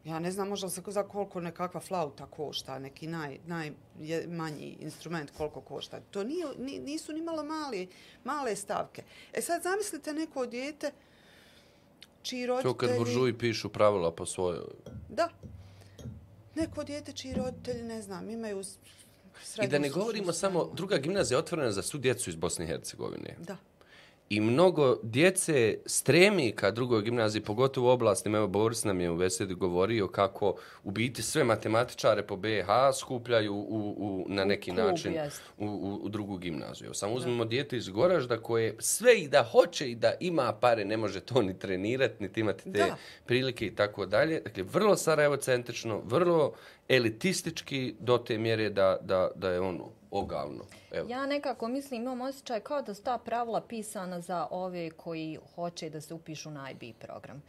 [SPEAKER 3] Ja ne znam možda se za koliko nekakva flauta košta, neki naj, najmanji instrument koliko košta. To nije, ni, nisu ni malo mali, male stavke. E sad zamislite neko dijete čiji roditelji...
[SPEAKER 1] To kad buržuji pišu pravila po svojoj...
[SPEAKER 3] Da. Neko dijete čiji roditelji, ne znam, imaju
[SPEAKER 1] I da ne govorimo samo, druga gimnazija je otvorena za svu djecu iz Bosne i Hercegovine.
[SPEAKER 3] Da
[SPEAKER 1] i mnogo djece stremi ka drugoj gimnaziji, pogotovo u oblastima. Evo, Boris nam je u Vesedi govorio kako u biti sve matematičare po BH skupljaju u, u, na neki Klub, način u, u, u drugu gimnaziju. Samo uzmemo dijete iz Goražda koje sve i da hoće i da ima pare, ne može to ni trenirati, niti imati te da. prilike i tako dalje. Dakle, vrlo Sarajevo-centrično, vrlo elitistički do te mjere da, da, da je ono ogavno.
[SPEAKER 4] Evo. Ja nekako mislim, imam osjećaj kao da su ta pravila pisana za ove koji hoće da se upišu na IB program.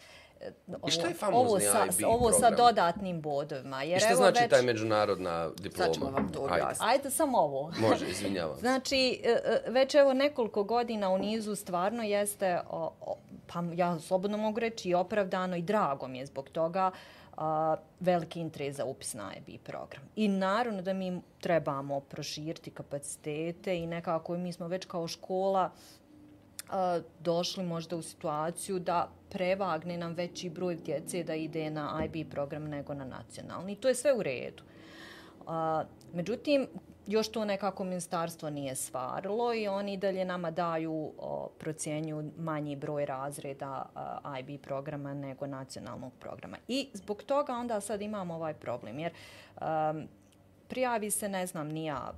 [SPEAKER 1] Ovo, I što je famozni ovo sa, IB
[SPEAKER 4] Ovo program? sa dodatnim bodovima.
[SPEAKER 1] Jer I što znači već... taj međunarodna diploma? Sad
[SPEAKER 3] vam to
[SPEAKER 4] Ajde. Ajde, samo ovo.
[SPEAKER 1] Može, izvinjavam.
[SPEAKER 4] znači, e, e, već evo nekoliko godina u nizu stvarno jeste, pa ja slobodno mogu reći, i opravdano i drago mi je zbog toga, a, veliki interes za upis na IB program. I naravno da mi trebamo proširiti kapacitete i nekako mi smo već kao škola a, došli možda u situaciju da prevagne nam veći broj djece da ide na IB program nego na nacionalni. I to je sve u redu. A, međutim, još to nekako ministarstvo nije stvarilo i oni dalje nama daju o, procjenju manji broj razreda a, IB programa nego nacionalnog programa. I zbog toga onda sad imamo ovaj problem jer a, prijavi se, ne znam, nija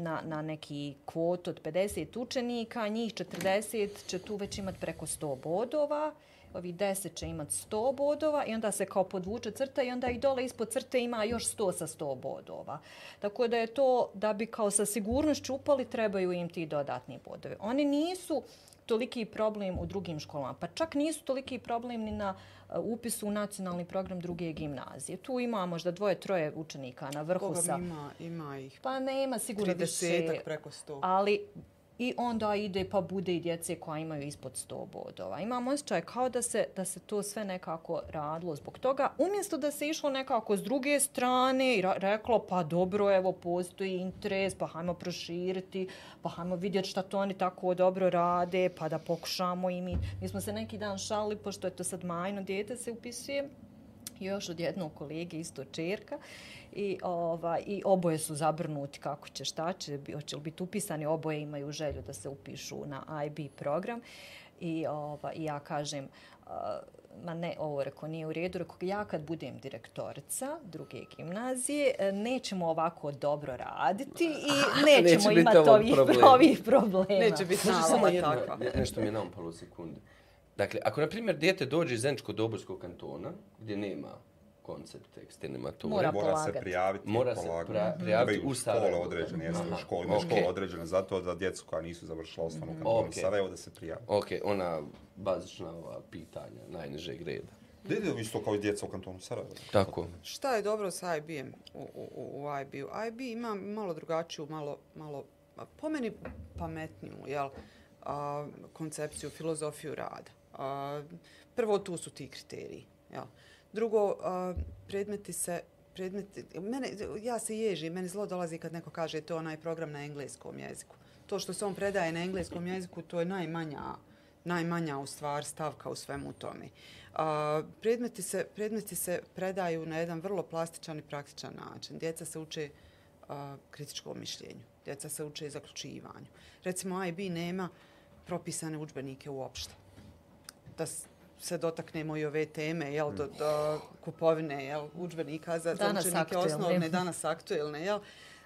[SPEAKER 4] na, na neki kvot od 50 učenika, njih 40 će tu već imati preko 100 bodova ovi 10 će imati 100 bodova i onda se kao podvuče crta i onda i dole ispod crte ima još 100 sa 100 bodova. Tako da je to da bi kao sa sigurnošću upali trebaju im ti dodatni bodovi. Oni nisu toliki problem u drugim školama, pa čak nisu toliki problem ni na uh, upisu u nacionalni program druge gimnazije. Tu ima možda dvoje, troje učenika na vrhu
[SPEAKER 3] Koga
[SPEAKER 4] sa...
[SPEAKER 3] ima, ima ih?
[SPEAKER 4] Pa nema sigurno više.
[SPEAKER 3] 30 preko 100.
[SPEAKER 4] Ali i onda ide pa bude i djece koja imaju ispod 100 bodova. Imam osjećaj kao da se, da se to sve nekako radilo zbog toga. Umjesto da se išlo nekako s druge strane i reklo pa dobro, evo postoji interes, pa hajmo proširiti, pa hajmo vidjeti šta to oni tako dobro rade, pa da pokušamo i mi. Mi smo se neki dan šali, pošto je to sad majno djete se upisuje, još od jednog kolege, isto čerka, i, ova, i oboje su zabrnuti kako će, šta će, hoće li biti upisani, oboje imaju želju da se upišu na IB program. I, ova, i ja kažem, uh, ma ne, ovo reko nije u redu, reko ja kad budem direktorica druge gimnazije, e, nećemo ovako dobro raditi i nećemo Neće imati ovih, problem. ovih problema.
[SPEAKER 3] Neće biti samo jedno,
[SPEAKER 1] nešto mi je naopalo sekunde. Dakle, ako, na primjer, dijete dođe iz Zenčko-Dobrskog kantona, gdje nema koncept tekstilne mature.
[SPEAKER 2] Mora, mora se prijaviti.
[SPEAKER 1] Mora se pra, prijaviti u.
[SPEAKER 2] Škole određene, jesu u školi. Ima okay. škola određena zato da djecu koja nisu završila osnovnu mm -hmm. kantonu okay. Sarajevo da se prijavi.
[SPEAKER 1] Ok, ona bazična ova pitanja najnižeg reda.
[SPEAKER 2] Gdje je isto kao i djeca u kantonu Sarajevo?
[SPEAKER 1] Tako.
[SPEAKER 3] Šta je dobro sa IB-em u, u, u IB-u? IB ima malo drugačiju, malo, malo po meni pametniju, jel? A, koncepciju, filozofiju rada. A, prvo tu su ti kriteriji, jel? Drugo, predmeti se predmeti, mene, ja se ježim, meni zlo dolazi kad neko kaže to onaj program na engleskom jeziku. To što se on predaje na engleskom jeziku, to je najmanja, najmanja u stvar stavka u svemu tome. A, predmeti, se, predmeti se predaju na jedan vrlo plastičan i praktičan način. Djeca se uče a, kritičkom mišljenju. Djeca se uče zaključivanju. Recimo, IB nema propisane učbenike uopšte. Da, se dotaknemo i ove teme, jel, do, do kupovine, jel, učbenika za, za učenike aktuelne. osnovne, danas aktuelne, jel,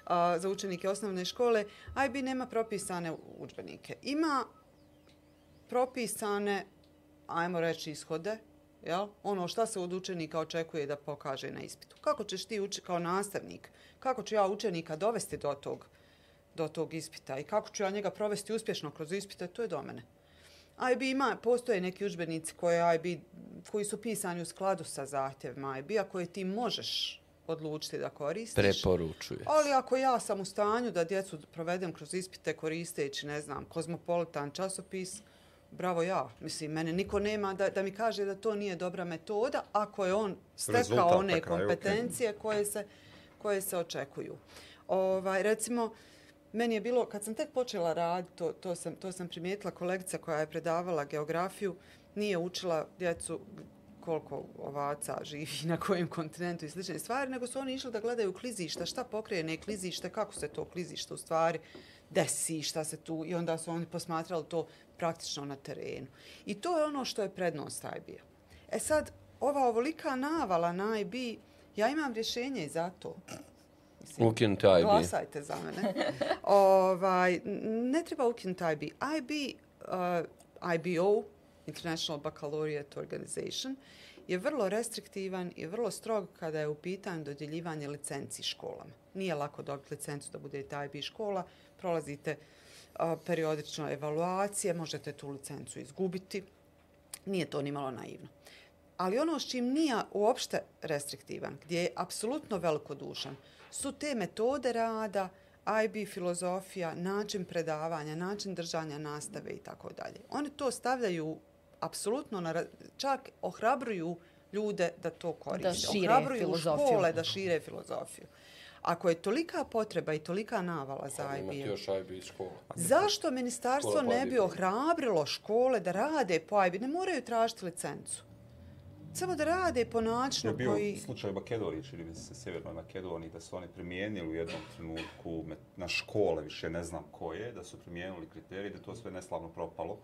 [SPEAKER 3] a, za učenike osnovne škole, IB nema propisane učbenike. Ima propisane, ajmo reći, ishode, jel, ono šta se od učenika očekuje da pokaže na ispitu. Kako ćeš ti uči, kao nastavnik, kako ću ja učenika dovesti do tog, do tog ispita i kako ću ja njega provesti uspješno kroz ispite, to je do mene. IB ima, postoje neki učbenici koje IB, koji su pisani u skladu sa zahtjevima IB, a koje ti možeš odlučiti da koristiš.
[SPEAKER 1] Preporučuje.
[SPEAKER 3] Ali ako ja sam u stanju da djecu provedem kroz ispite koristeći, ne znam, kozmopolitan časopis, bravo ja. Mislim, mene niko nema da, da mi kaže da to nije dobra metoda ako je on stekao
[SPEAKER 2] Rezultat
[SPEAKER 3] one
[SPEAKER 2] kraju,
[SPEAKER 3] kompetencije koje se, koje se očekuju. Ovaj, recimo, meni je bilo, kad sam tek počela raditi, to, to, sam, to sam primijetila, kolegica koja je predavala geografiju, nije učila djecu koliko ovaca živi na kojem kontinentu i slične stvari, nego su oni išli da gledaju klizišta, šta pokrene klizište, kako se to klizište u stvari desi, šta se tu, i onda su oni posmatrali to praktično na terenu. I to je ono što je prednost IB-a. E sad, ova ovolika navala na IB, ja imam rješenje i za to. Mislim,
[SPEAKER 1] Ukinuti IB.
[SPEAKER 3] Glasajte za mene. ovaj, ne treba ukinuti IB. IB, uh, IBO, International Baccalaureate Organization, je vrlo restriktivan i vrlo strog kada je u pitanju dodjeljivanje licenci školama. Nije lako dobiti licencu da budete IB škola, prolazite a, periodično evaluacije, možete tu licencu izgubiti. Nije to ni malo naivno. Ali ono s čim nije uopšte restriktivan, gdje je apsolutno velikodušan, su te metode rada, IB filozofija, način predavanja, način držanja nastave i tako dalje. Oni to stavljaju apsolutno, na, čak ohrabruju ljude da to koriste.
[SPEAKER 4] Da šire
[SPEAKER 3] ohrabruju
[SPEAKER 4] filozofiju.
[SPEAKER 3] škole da šire filozofiju. Ako je tolika potreba i tolika navala za IB,
[SPEAKER 1] još IB škola.
[SPEAKER 3] zašto ministarstvo
[SPEAKER 1] Škola
[SPEAKER 3] ne bi ohrabrilo škole da rade po IB? Ne moraju tražiti licencu. Samo da rade po
[SPEAKER 2] Je
[SPEAKER 3] načinu
[SPEAKER 2] bio
[SPEAKER 3] koji...
[SPEAKER 2] slučaj u Makedoniji, čini mi se, Sjevernoj Makedoniji, da su oni primijenili u jednom trenutku na škole, više ne znam koje, da su primijenili kriterije, da je to sve neslavno propalo,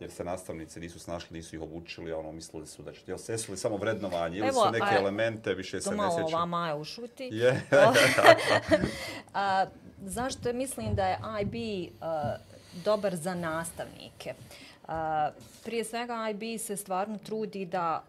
[SPEAKER 2] jer se nastavnice nisu snašli, nisu ih obučili, a ono mislili su da će, jel se desili samo vrednovanje, ili
[SPEAKER 4] Evo,
[SPEAKER 2] su neke
[SPEAKER 4] a-
[SPEAKER 2] elemente, više se
[SPEAKER 4] To
[SPEAKER 2] ne
[SPEAKER 4] malo ova
[SPEAKER 2] sjećam.
[SPEAKER 4] Maja ušuti.
[SPEAKER 2] Je.
[SPEAKER 4] A, zašto mislim da je IB a, dobar za nastavnike? A, prije svega IB se stvarno trudi da,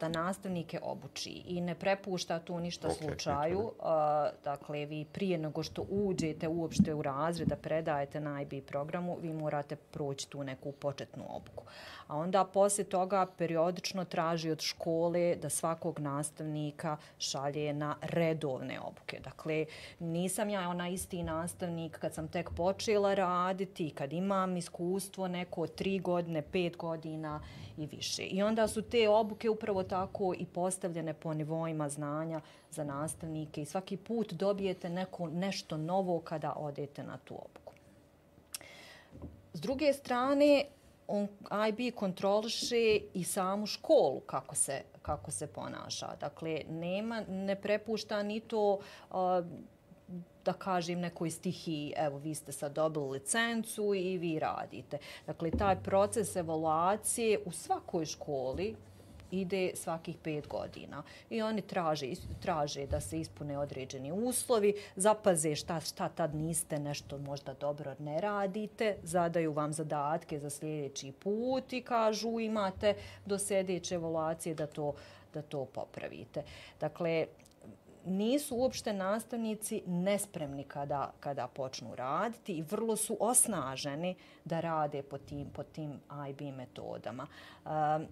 [SPEAKER 4] da nastavnike obuči i ne prepušta tu ništa
[SPEAKER 2] Ok,
[SPEAKER 4] slučaju. A, dakle, vi prije nego što uđete uopšte u razred da predajete na IB programu, vi morate proći tu neku početnu obuku. A onda poslije toga periodično traži od škole da svakog nastavnika šalje na redovne obuke. Dakle, nisam ja ona isti nastavnik kad sam tek počela raditi, kad imam iskustvo neko tri godine, pet godina i više. I onda su te obuke upravo tako i postavljene po nivoima znanja za nastavnike i svaki put dobijete neko nešto novo kada odete na tu obuku. S druge strane, on IB kontroliše i samu školu kako se, kako se ponaša. Dakle, nema, ne prepušta ni to uh, da kažem nekoj stihiji, evo vi ste sad dobili licencu i vi radite. Dakle, taj proces evaluacije u svakoj školi ide svakih pet godina. I oni traže, traže da se ispune određeni uslovi, zapaze šta, šta tad niste nešto možda dobro ne radite, zadaju vam zadatke za sljedeći put i kažu imate do sljedeće evaluacije da to, da to popravite. Dakle, nisu uopšte nastavnici nespremni kada, kada počnu raditi i vrlo su osnaženi da rade po tim, po tim IB metodama. Um,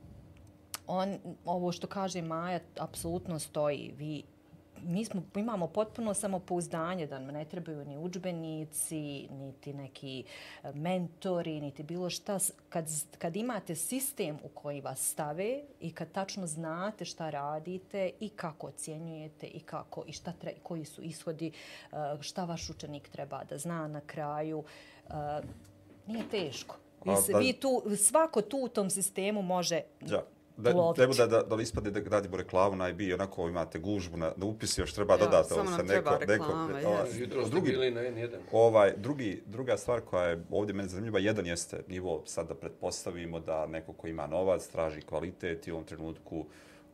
[SPEAKER 4] on, ovo što kaže Maja, apsolutno stoji. Vi, mi smo, imamo potpuno samopouzdanje da nam ne trebaju ni učbenici, niti neki e, mentori, niti bilo šta. Kad, kad imate sistem u koji vas stave i kad tačno znate šta radite i kako ocjenjujete i kako i šta tre, koji su ishodi, e, šta vaš učenik treba da zna na kraju, e, nije teško. Vi, se, vi tu, svako tu u tom sistemu može
[SPEAKER 2] Da. Da, treba da, da, da li ispade da radimo reklamu na IB, onako imate gužbu na, na upisi, još treba
[SPEAKER 3] Ja,
[SPEAKER 2] dodati.
[SPEAKER 3] samo nam treba
[SPEAKER 2] neko,
[SPEAKER 3] reklama,
[SPEAKER 2] neko, ovaj,
[SPEAKER 1] Jutro ste
[SPEAKER 2] drugi,
[SPEAKER 1] bili na N1.
[SPEAKER 2] Ovaj, drugi, druga stvar koja je ovdje meni zanimljiva, jedan jeste nivo, sad da pretpostavimo da neko ko ima novac traži kvalitet i u ovom trenutku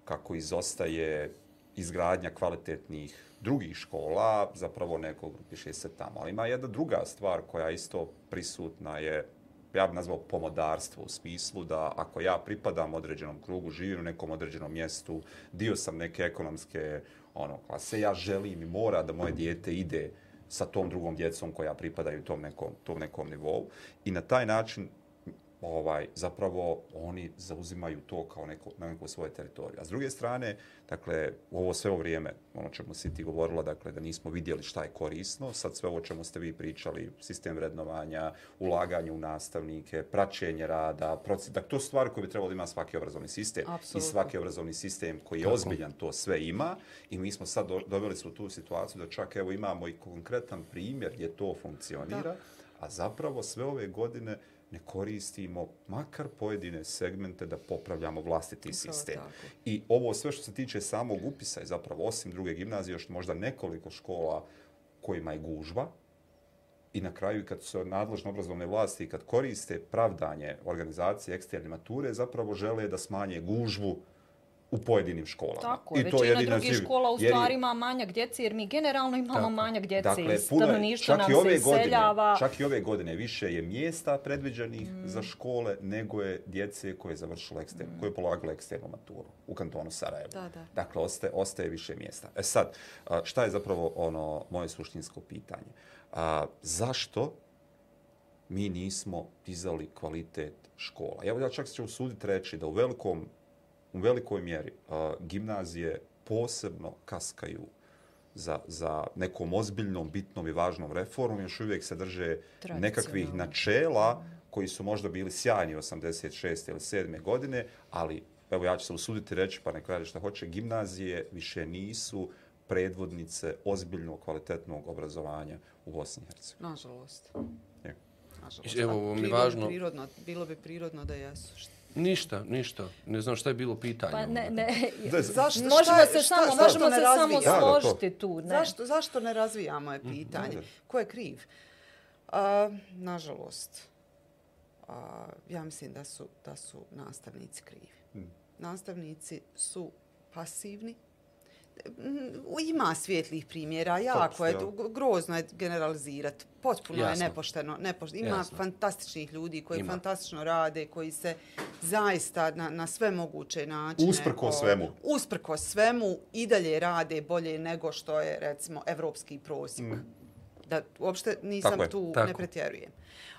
[SPEAKER 2] kako izostaje izgradnja kvalitetnih drugih škola, zapravo neko grupiše se tamo. Ali ima jedna druga stvar koja je isto prisutna je ja bih nazvao pomodarstvo u smislu da ako ja pripadam određenom krugu, živim u nekom određenom mjestu, dio sam neke ekonomske ono, klase, ja želim i mora da moje dijete ide sa tom drugom djecom koja pripadaju tom nekom, tom nekom nivou. I na taj način ovaj, zapravo oni zauzimaju to kao neko, na neko svoje teritorije. A s druge strane, dakle, u ovo sve ovo vrijeme, ono čemu si ti govorila, dakle, da nismo vidjeli šta je korisno, sad sve ovo čemu ste vi pričali, sistem vrednovanja, ulaganje u nastavnike, praćenje rada, proces, dakle, to su stvari koje bi trebalo da ima svaki obrazovni sistem.
[SPEAKER 3] Apsolutno.
[SPEAKER 2] I svaki obrazovni sistem koji je ozbiljan to sve ima i mi smo sad do, doveli u tu situaciju da čak evo imamo i konkretan primjer gdje to funkcionira,
[SPEAKER 3] Da.
[SPEAKER 2] a zapravo sve ove godine ne koristimo makar pojedine segmente da popravljamo vlastiti
[SPEAKER 3] Upravo
[SPEAKER 2] sistem.
[SPEAKER 3] tako.
[SPEAKER 2] I ovo sve što se tiče samog upisa je zapravo osim druge gimnazije još možda nekoliko škola kojima je gužva i na kraju kad su nadležne obrazovne vlasti kad koriste pravdanje organizacije eksterne mature zapravo žele da smanje gužvu u pojedinim školama.
[SPEAKER 4] Tako,
[SPEAKER 2] I to
[SPEAKER 4] većina drugih
[SPEAKER 2] živi.
[SPEAKER 4] škola u
[SPEAKER 2] Jer je-
[SPEAKER 4] stvari ima manjak djece, jer mi generalno imamo
[SPEAKER 1] Tako.
[SPEAKER 4] manjak djece
[SPEAKER 2] Dakle,
[SPEAKER 4] i stanovništvo
[SPEAKER 2] čak
[SPEAKER 4] nam se
[SPEAKER 2] ove godine,
[SPEAKER 4] iseljava.
[SPEAKER 2] čak i ove godine više je mjesta predviđenih za škole nego je djece koje je završilo eksternu, koje je polagalo eksternu maturu u kantonu Sarajevo.
[SPEAKER 3] Da, da.
[SPEAKER 2] Dakle, ostaje, ostaje više mjesta. E sad, šta je zapravo ono moje suštinsko pitanje? A, zašto mi nismo dizali kvalitet škola? Ja, ja čak se ću usuditi reći da u velikom u velikoj mjeri gimnazije posebno kaskaju za, za nekom ozbiljnom, bitnom i važnom reformom, još uvijek se drže nekakvih načela koji su možda bili sjajni 86. ili 7. godine, ali evo ja ću se usuditi reći, pa neko radi šta hoće, gimnazije više nisu predvodnice ozbiljnog, kvalitetnog obrazovanja u Bosni i Hercegovini.
[SPEAKER 3] Nažalost.
[SPEAKER 2] Je.
[SPEAKER 3] Nažalost.
[SPEAKER 1] Evo, ovo mi važno.
[SPEAKER 3] Prirodno, bilo bi prirodno da jesu. Šta-
[SPEAKER 1] Ništa, ništa. Ne znam šta je bilo pitanje.
[SPEAKER 4] Pa ne, ne,
[SPEAKER 2] Da,
[SPEAKER 3] Zašto-
[SPEAKER 4] možemo
[SPEAKER 3] šta
[SPEAKER 4] se
[SPEAKER 3] šta-
[SPEAKER 4] samo,
[SPEAKER 3] zašto
[SPEAKER 4] možemo se samo složiti tu. Ne.
[SPEAKER 3] Zašto, zašto ne razvijamo je pitanje?
[SPEAKER 2] da.
[SPEAKER 3] Ko je kriv? A, nažalost, a, ja mislim da su, da su nastavnici krivi. Nastavnici su pasivni. Mm, Ima svijetlih primjera, jako je, grozno je generalizirati. Potpuno
[SPEAKER 1] Jasno.
[SPEAKER 3] je nepošteno. nepošteno. Ima
[SPEAKER 1] Jasno.
[SPEAKER 3] fantastičnih ljudi koji
[SPEAKER 1] Ima.
[SPEAKER 3] fantastično rade, koji se zaista na, na sve moguće načine...
[SPEAKER 2] Usprkos
[SPEAKER 3] o,
[SPEAKER 2] svemu.
[SPEAKER 3] Usprkos svemu i dalje rade bolje nego što je, recimo, evropski prosjek. Da uopšte nisam
[SPEAKER 2] Tako je,
[SPEAKER 3] tu,
[SPEAKER 1] tako.
[SPEAKER 3] ne pretjerujem.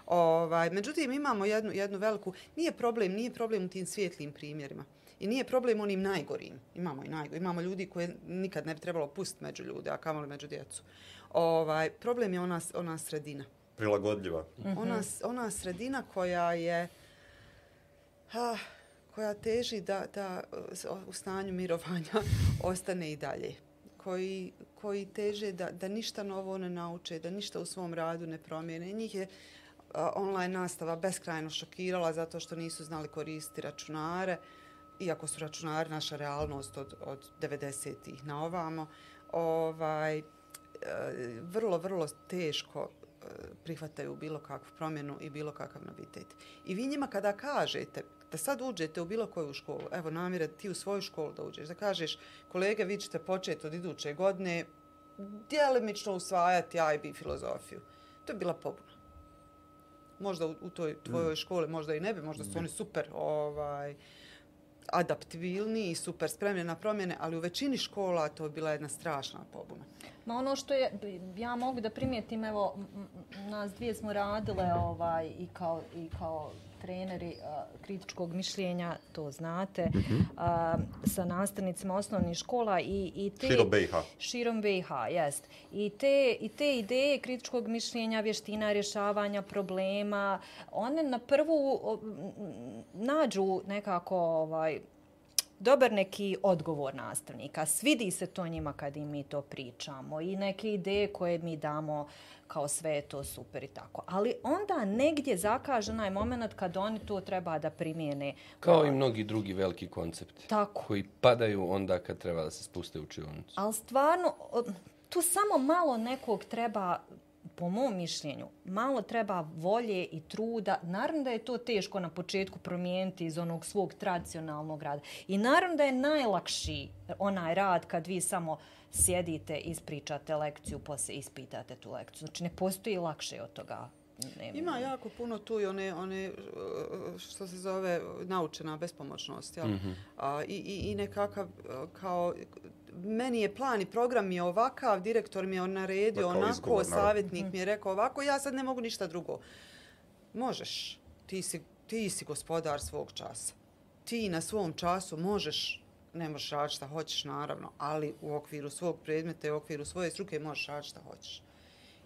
[SPEAKER 3] Ovaj, međutim, imamo jednu, jednu veliku... Nije problem, nije problem u tim svijetlim primjerima. I nije problem onim najgorim. Imamo i najgorim. Imamo ljudi koje nikad ne bi trebalo pustiti među ljude, a kamoli među djecu. Ovaj, problem je ona, ona sredina.
[SPEAKER 2] Prilagodljiva.
[SPEAKER 3] Ona, s- ona sredina koja je ah, koja teži da, da uh, u stanju mirovanja ostane i dalje. Koji, koji teže da, da ništa novo ne nauče, da ništa u svom radu ne promijene. Njih je a, online nastava beskrajno šokirala zato što nisu znali koristiti računare, iako su računari naša realnost od, od 90-ih na ovamo. Ovaj, e, vrlo, vrlo teško e, prihvataju bilo kakvu promjenu i bilo kakav novitet. I vi njima kada kažete da sad uđete u bilo koju školu, evo namire ti u svoju školu da uđeš, da kažeš kolege vi ćete početi od iduće godine djelimično usvajati IB filozofiju. To je bila pobuna. Možda u, u toj tvojoj školi, možda i ne bi, možda su oni super ovaj, adaptibilni i super spremni na promjene, ali u većini škola to je bila jedna strašna pobuna.
[SPEAKER 4] Ma ono što je, ja mogu da primijetim, evo, nas dvije smo radile ovaj, i, kao, i kao treneri a, kritičkog mišljenja, to znate, a, sa nastavnicima osnovnih škola i, i te...
[SPEAKER 2] Širom BiH.
[SPEAKER 4] Širom BiH, jest. I te, I te ideje kritičkog mišljenja, vještina rješavanja problema, one na prvu o, nađu nekako ovaj, dobar neki odgovor nastavnika. Svidi se to njima kad im mi to pričamo i neke ideje koje mi damo kao sve je to super i tako. Ali onda negdje zakaže onaj moment kad oni to treba da primijene.
[SPEAKER 1] Kao i mnogi drugi veliki koncepti.
[SPEAKER 4] Tako.
[SPEAKER 1] Koji padaju onda kad treba da se spuste u učionicu.
[SPEAKER 4] Ali stvarno, o, tu samo malo nekog treba, po mom mišljenju, malo treba volje i truda. Naravno da je to teško na početku promijeniti iz onog svog tradicionalnog rada. I naravno da je najlakši onaj rad kad vi samo sjedite, ispričate lekciju, poslije ispitate tu lekciju. Znači ne postoji lakše od toga. Ne,
[SPEAKER 3] Ima jako puno tu i one, one uh, što se zove naučena bespomoćnost. Jel?
[SPEAKER 2] Mhm.
[SPEAKER 3] A, i, i, I nekakav uh, kao meni je plan i program mi je ovakav, direktor mi je on naredio
[SPEAKER 2] Da, kao
[SPEAKER 3] onako,
[SPEAKER 2] izgovor, naravno.
[SPEAKER 3] savjetnik mi je rekao ovako, ja sad ne mogu ništa drugo. Možeš. Ti si ti si gospodar svog časa. Ti na svom času možeš, ne možeš raditi šta hoćeš naravno, ali u okviru svog predmeta i u okviru svoje struke možeš raditi šta hoćeš.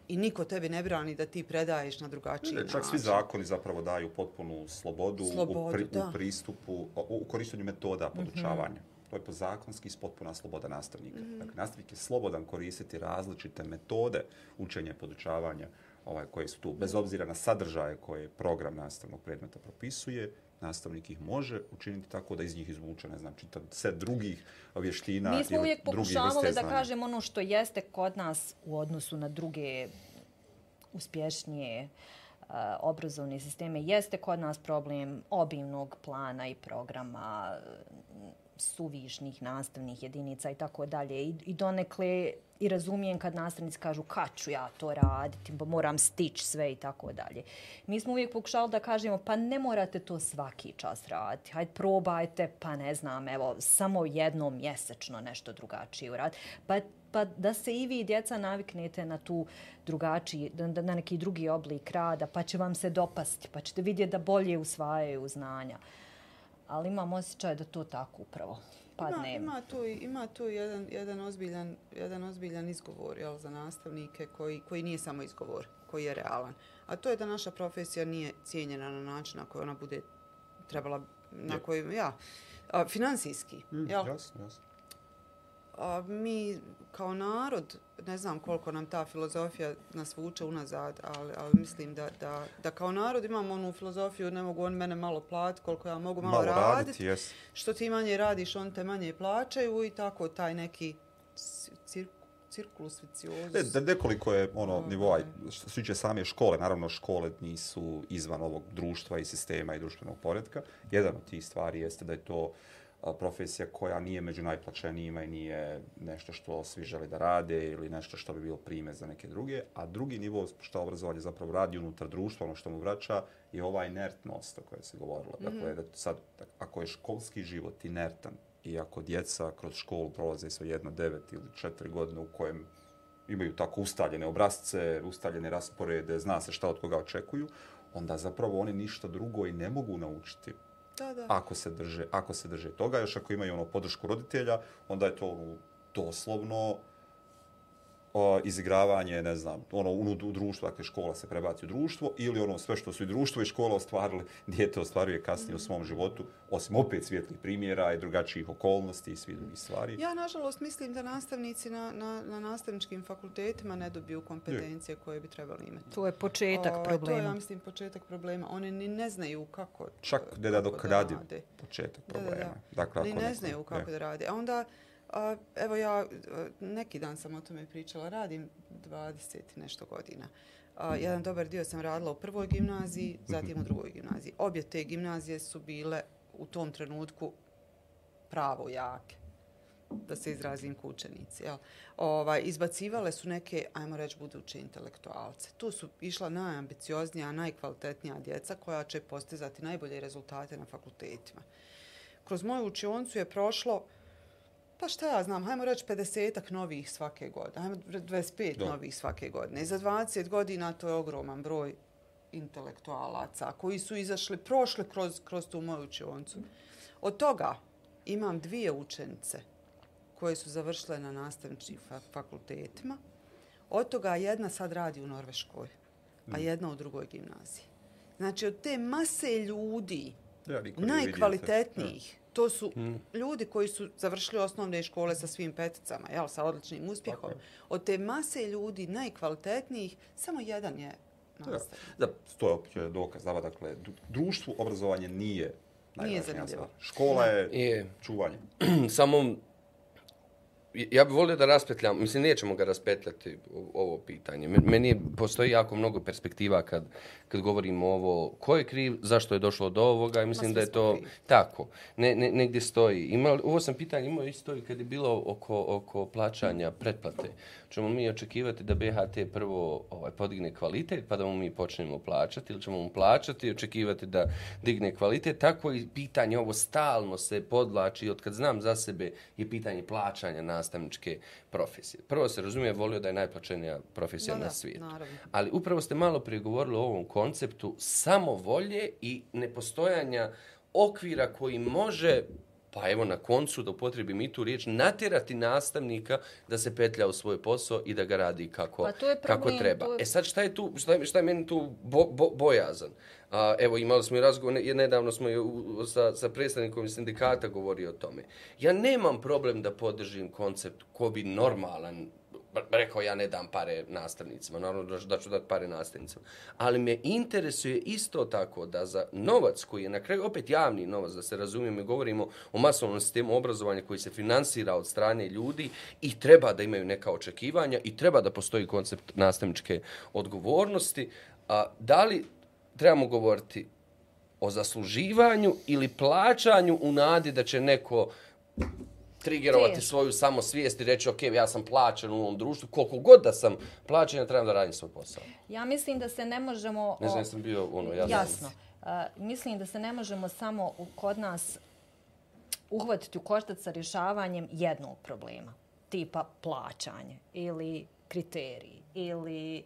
[SPEAKER 3] I niko tebi ne brani da ti predaješ na drugačiji način.
[SPEAKER 2] čak svi zakoni zapravo daju potpunu slobodu,
[SPEAKER 3] Slobodu,
[SPEAKER 2] u, pri,
[SPEAKER 3] da.
[SPEAKER 2] u pristupu, u, u korištenju metoda podučavanja. To je po zakonski potpuna sloboda nastavnika. Dakle, nastavnik je slobodan koristiti različite metode učenja i podučavanja ovaj, koje su tu, bez obzira na sadržaje koje program nastavnog predmeta propisuje, nastavnik ih može učiniti tako da iz njih izvuče, ne znam, čitav set drugih vještina
[SPEAKER 4] Mi smo uvijek pokušavali da kažemo ono što jeste kod nas u odnosu na druge uspješnije uh, obrazovne sisteme. Jeste kod nas problem obimnog plana i programa, suvišnih nastavnih jedinica i tako dalje. I, I donekle i razumijem kad nastavnici kažu kad ću ja to raditi, pa moram stići sve i tako dalje. Mi smo uvijek pokušali da kažemo pa ne morate to svaki čas raditi. Hajde probajte, pa ne znam, evo, samo jednom mjesečno nešto drugačije uraditi. Pa pa da se i vi djeca naviknete na tu drugačiji, na neki drugi oblik rada, pa će vam se dopasti, pa ćete vidjeti da bolje usvajaju znanja. Ali imam osjećaj da to tako upravo padne.
[SPEAKER 3] Ima, ima tu, ima tu jedan, jedan, ozbiljan, jedan ozbiljan izgovor jel, za nastavnike koji, koji nije samo izgovor, koji je realan. A to je da naša profesija nije cijenjena na način na koji ona bude trebala, na koji, ja, a, finansijski.
[SPEAKER 2] Mm,
[SPEAKER 3] jel?
[SPEAKER 2] jasno, jasno.
[SPEAKER 3] A, mi kao narod, ne znam koliko nam ta filozofija nas vuče unazad, ali, ali mislim da, da, da kao narod imamo onu filozofiju ne mogu on mene malo platiti koliko ja mogu malo,
[SPEAKER 2] Malo
[SPEAKER 3] raditi.
[SPEAKER 2] jes.
[SPEAKER 3] Što ti manje radiš, on te manje plaćaju i tako taj neki c- cir, cirkulus viciozus.
[SPEAKER 2] Ne, da nekoliko je ono
[SPEAKER 3] Ovaj.
[SPEAKER 2] nivoa, što se tiče same škole, naravno škole nisu izvan ovog društva i sistema i društvenog poredka. Jedan od tih stvari jeste da je to a, profesija koja nije među najplaćenijima i nije nešto što svi žele da rade ili nešto što bi bilo primjer za neke druge. A drugi nivo što obrazovanje zapravo radi unutar društva, ono što mu vraća, je ova inertnost o kojoj se govorilo. Dakle, da sad, ako je školski život inertan i ako djeca kroz školu prolaze sve jedno devet ili četiri godine u kojem imaju tako ustaljene obrazce, ustaljene rasporede, zna se šta od koga očekuju, onda zapravo oni ništa drugo i ne mogu naučiti
[SPEAKER 3] Da, da.
[SPEAKER 2] ako se drže, ako se drže toga, još ako imaju ono podršku roditelja, onda je to ono, doslovno o, izigravanje, ne znam, ono u, društvu, dakle škola se prebaci u društvo ili ono sve što su i društvo i škola ostvarili, dijete ostvaruje kasnije u svom životu, osim opet svijetlih primjera i drugačijih okolnosti i svih drugih stvari.
[SPEAKER 3] Ja, nažalost, mislim da nastavnici na, na, na nastavničkim fakultetima ne dobiju kompetencije koje bi trebali imati.
[SPEAKER 4] To je početak
[SPEAKER 3] Ovaj, To je,
[SPEAKER 4] problema.
[SPEAKER 3] ja mislim, početak problema. Oni ni ne znaju kako
[SPEAKER 2] Čak ne da dokradiv
[SPEAKER 3] rade.
[SPEAKER 2] početak
[SPEAKER 3] Da, da, da.
[SPEAKER 2] problema. Dakle,
[SPEAKER 3] Ni ne
[SPEAKER 2] neko-
[SPEAKER 3] znaju kako
[SPEAKER 2] je.
[SPEAKER 3] da rade. A onda, a, evo ja, a, neki dan sam o tome pričala, radim 20 i nešto godina. A, jedan dobar dio sam radila u prvoj gimnaziji, zatim u drugoj gimnaziji. Obje te gimnazije su bile u tom trenutku pravo jake da se izrazim ko učenici. Jel? Ovaj, izbacivale su neke, ajmo reći, buduće intelektualce. Tu su išla najambicioznija, najkvalitetnija djeca koja će postizati najbolje rezultate na fakultetima. Kroz moju učioncu je prošlo Pa šta ja znam, hajmo reći 50 novih svake godine, hajmo 25
[SPEAKER 2] Da.
[SPEAKER 3] novih svake godine. I za 20 godina to je ogroman broj intelektualaca koji su izašli, prošli kroz, kroz tu moju učioncu. Od toga imam dvije učenice koje su završile na nastavničkim fa fakultetima. Od toga jedna sad radi u Norveškoj, a jedna u drugoj gimnaziji. Znači, od te mase ljudi,
[SPEAKER 2] Ja,
[SPEAKER 3] najkvalitetnijih, to su ljudi koji su završili osnovne škole sa svim peticama, jel, sa odličnim uspjehom.
[SPEAKER 2] Tako.
[SPEAKER 3] Od te mase ljudi najkvalitetnijih, samo jedan je
[SPEAKER 2] Da,
[SPEAKER 3] nastavnik.
[SPEAKER 2] da, to je dokaz. Da, dakle, društvu obrazovanje nije najvažnija stvar. Škola je
[SPEAKER 1] Je.
[SPEAKER 2] čuvanje.
[SPEAKER 1] Samo, ja bih volio da raspetljam, mislim, nećemo ga raspetljati ovo pitanje. Men- Meni je, postoji jako mnogo perspektiva kad, kad govorimo ovo, ko je kriv, zašto je došlo do ovoga, i mislim da je to
[SPEAKER 3] krivi.
[SPEAKER 1] tako. Ne, ne, negdje stoji. Ima, ovo sam pitanje imao isto i kad je bilo oko, oko plaćanja pretplate. Čemo mi očekivati da BHT prvo ovaj, podigne kvalitet, pa da mu mi počnemo plaćati, ili ćemo mu plaćati i očekivati da digne kvalitet. Tako i pitanje ovo stalno se podlači, od kad znam za sebe, je pitanje plaćanja nastavnika nastavničke profesije. Prvo se razumije, volio da je najplaćenija profesija
[SPEAKER 3] Da,
[SPEAKER 1] na
[SPEAKER 3] da,
[SPEAKER 1] svijetu.
[SPEAKER 3] naravno.
[SPEAKER 1] Ali upravo ste malo prije govorili o ovom konceptu samovolje i nepostojanja okvira koji može pa evo na koncu da upotrebim i tu riječ, natjerati nastavnika da se petlja u svoj posao i da ga radi kako,
[SPEAKER 4] Pa to je
[SPEAKER 1] kako
[SPEAKER 4] problem,
[SPEAKER 1] treba.
[SPEAKER 4] to je-
[SPEAKER 1] E sad šta je tu, šta je, šta je meni tu bo, bo, bojazan? A, evo imali smo i razgovor, ne- nedavno smo i u- sa, sa predstavnikom sindikata govorio o tome. Ja nemam problem da podržim koncept ko bi normalan rekao ja ne dam pare nastavnicima, naravno da, ću dati pare nastavnicima. Ali me interesuje isto tako da za novac koji je na kraju opet javni novac, da se razumijemo i govorimo o masovnom sistemu obrazovanja koji se finansira od strane ljudi i treba da imaju neka očekivanja i treba da postoji koncept nastavničke odgovornosti. A, da li trebamo govoriti o zasluživanju ili plaćanju u nadi da će neko trigerovati
[SPEAKER 4] Teško.
[SPEAKER 1] svoju samosvijest i reći, ok, ja sam plaćen u ovom društvu, koliko god da sam plaćen, ja trebam da radim svoj posao.
[SPEAKER 4] Ja mislim da se ne možemo...
[SPEAKER 1] Ne znam, jesam bio ono, jasno.
[SPEAKER 4] Jasno. Uh, mislim da se ne možemo samo u, kod nas uhvatiti u koštac sa rješavanjem jednog problema, tipa plaćanje ili kriteriji ili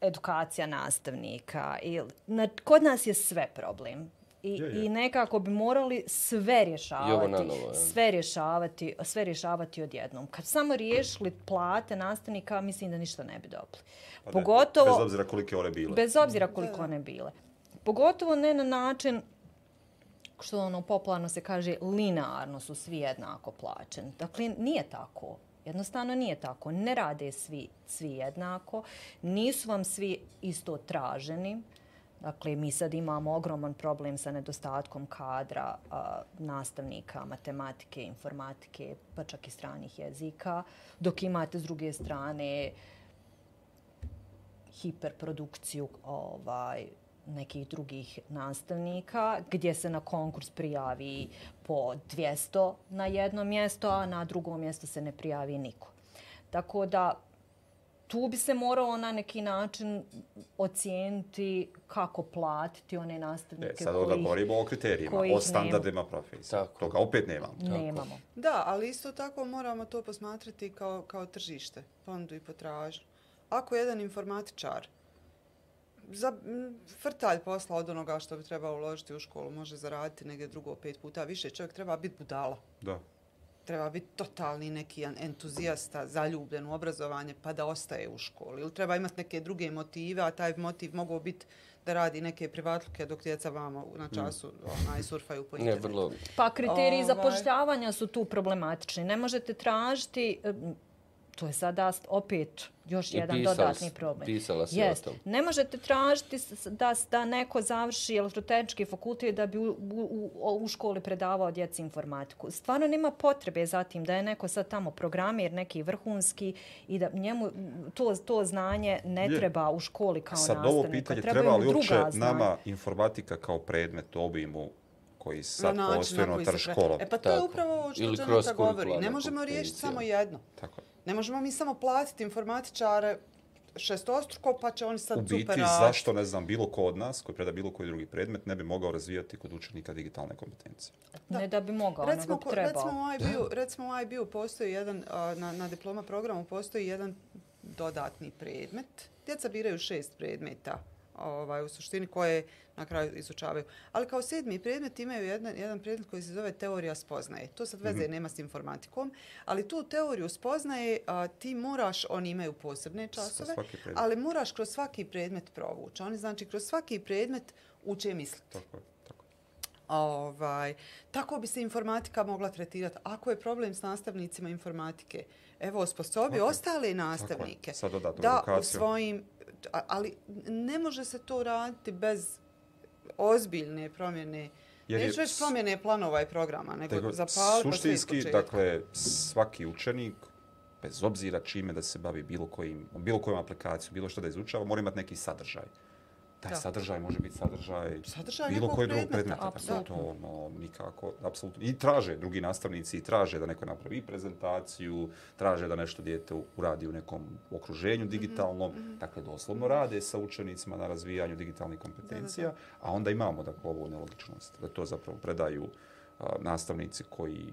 [SPEAKER 4] edukacija nastavnika. Ili, na, kod nas je sve problem. I,
[SPEAKER 2] Je, je.
[SPEAKER 4] I nekako bi morali sve rješavati,
[SPEAKER 1] nanovo, je.
[SPEAKER 4] sve rješavati, sve rješavati odjednom. Kad samo riješili plate nastavnika, mislim da ništa ne bi dobili.
[SPEAKER 2] Pa ne,
[SPEAKER 4] Pogotovo...
[SPEAKER 2] Bez obzira kolike one bile.
[SPEAKER 4] Bez obzira koliko one bile. Pogotovo ne na način što ono popularno se kaže linearno su svi jednako plaćeni. Dakle, nije tako. Jednostavno nije tako. Ne rade svi, svi jednako. Nisu vam svi isto traženi. Dakle, mi sad imamo ogroman problem sa nedostatkom kadra a, nastavnika matematike, informatike, pa čak i stranih jezika, dok imate s druge strane hiperprodukciju ovaj, nekih drugih nastavnika, gdje se na konkurs prijavi po 200 na jedno mjesto, a na drugo mjesto se ne prijavi niko. Tako da tu bi se moralo na neki način ocijeniti kako platiti one nastavnike
[SPEAKER 2] E, sad onda
[SPEAKER 4] koji
[SPEAKER 2] govorimo o kriterijima, o standardima profesije.
[SPEAKER 1] Tako.
[SPEAKER 2] Toga opet nemamo.
[SPEAKER 4] nemamo.
[SPEAKER 3] Da, ali isto tako moramo to posmatrati kao, kao tržište, ponudu i potražnju. Ako jedan informatičar za frtalj posla od onoga što bi trebao uložiti u školu može zaraditi negdje drugo pet puta više, čovjek treba biti budala.
[SPEAKER 2] Da.
[SPEAKER 3] Treba biti totalni neki en- entuzijasta, zaljubljen u obrazovanje pa da ostaje u školi. Ili treba imati neke druge motive, a taj motiv mogao biti da radi neke privatluke dok djeca vama na času onaj, surfaju po
[SPEAKER 1] Ne,
[SPEAKER 3] internetu.
[SPEAKER 1] vrlo...
[SPEAKER 4] Pa kriteriji
[SPEAKER 3] Ovaj.
[SPEAKER 4] zapošljavanja su tu problematični. Ne možete tražiti, to je sada opet još
[SPEAKER 1] I
[SPEAKER 4] jedan
[SPEAKER 1] pisali
[SPEAKER 4] dodatni problem.
[SPEAKER 1] pisala si o
[SPEAKER 4] Jest.
[SPEAKER 1] tom.
[SPEAKER 4] Ne možete tražiti da, da neko završi elektrotehnički fakultet da bi u, u, u, u školi predavao djeci informatiku. Stvarno nema potrebe za tim da je neko sad tamo programir, neki vrhunski i da njemu to, to znanje ne
[SPEAKER 2] Je.
[SPEAKER 4] treba u školi kao
[SPEAKER 2] Sad
[SPEAKER 4] nastavnika.
[SPEAKER 2] ovo pitanje, treba li uopće nama informatika kao predmet u obimu koji sad
[SPEAKER 3] na način
[SPEAKER 2] postoji
[SPEAKER 3] na koji
[SPEAKER 2] unutar škola?
[SPEAKER 3] E pa to je
[SPEAKER 1] Tako.
[SPEAKER 3] upravo ovo što
[SPEAKER 1] Ili
[SPEAKER 3] Džaneta govori. Ne možemo riješiti samo jedno.
[SPEAKER 2] Tako je.
[SPEAKER 3] Ne možemo mi samo platiti informatičare šestostruko, pa će oni sad
[SPEAKER 2] U biti,
[SPEAKER 3] super
[SPEAKER 2] zašto, ne znam, bilo ko od nas, koji preda bilo koji drugi predmet, ne bi mogao razvijati kod učenika digitalne kompetencije?
[SPEAKER 4] Ne da bi mogao,
[SPEAKER 3] Recimo,
[SPEAKER 4] nego bi trebao.
[SPEAKER 3] recimo u IB-u, recimo u IB-u postoji jedan, na, na diploma programu postoji jedan dodatni predmet. Djeca biraju šest predmeta ovaj, u suštini koje na kraju izučavaju. Ali kao sedmi predmet imaju jedan, jedan predmet koji se zove teorija spoznaje. To sad veze nema s informatikom, ali tu teoriju spoznaje a, ti moraš, oni imaju posebne časove, ali moraš kroz svaki predmet provući. Oni znači kroz svaki predmet uče misliti.
[SPEAKER 2] Tako je.
[SPEAKER 3] Ovaj, tako bi se informatika mogla tretirati. Ako je problem s nastavnicima informatike, evo, osposobi
[SPEAKER 2] je.
[SPEAKER 3] ostale nastavnike da u svojim... Ali ne može se to raditi bez ozbiljne promjene
[SPEAKER 2] Jer je
[SPEAKER 3] Neću reći
[SPEAKER 2] s-
[SPEAKER 3] promjene planova i programa, nego
[SPEAKER 2] Nego,
[SPEAKER 3] zapali pa sve
[SPEAKER 2] suštinski, dakle, svaki učenik, bez obzira čime da se bavi bilo kojim, bilo kojom aplikacijom, bilo što da izučava, mora imati neki sadržaj. Taj
[SPEAKER 3] Da.
[SPEAKER 2] sadržaj može biti sadržaj,
[SPEAKER 3] Sadržaj
[SPEAKER 2] bilo
[SPEAKER 3] nekog
[SPEAKER 2] kojeg drugog
[SPEAKER 3] predmeta,
[SPEAKER 4] apsolutno.
[SPEAKER 2] To ono, nikako, apsolutno. I traže, drugi nastavnici i traže da neko napravi prezentaciju, traže da nešto dijete uradi u nekom okruženju
[SPEAKER 3] Mhm,
[SPEAKER 2] digitalnom. Dakle, doslovno rade sa učenicima na razvijanju digitalnih kompetencija, a onda imamo dakle, ovu nelogičnost, da to zapravo predaju a, nastavnici koji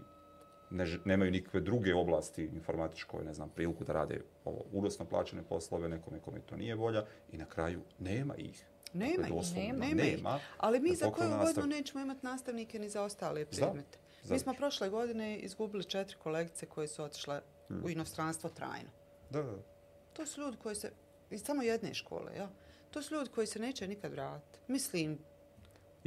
[SPEAKER 2] ne, nemaju nikakve druge oblasti informatičkoj, ne znam, priliku da rade ovo udosno plaćene poslove, nekome kome to nije volja i na kraju nema ih.
[SPEAKER 3] Nema ih, nema, nema
[SPEAKER 2] nema.
[SPEAKER 3] Ali mi za koju godinu nećemo imati nastavnike ni za ostale predmete. Mi smo prošle godine izgubili četiri kolegice koje su otišle
[SPEAKER 2] Hmm.
[SPEAKER 3] u inostranstvo trajno.
[SPEAKER 2] Da, da.
[SPEAKER 3] To su ljudi koji se, iz samo jedne škole, ja. To su ljudi koji se neće nikad vratiti. Mislim,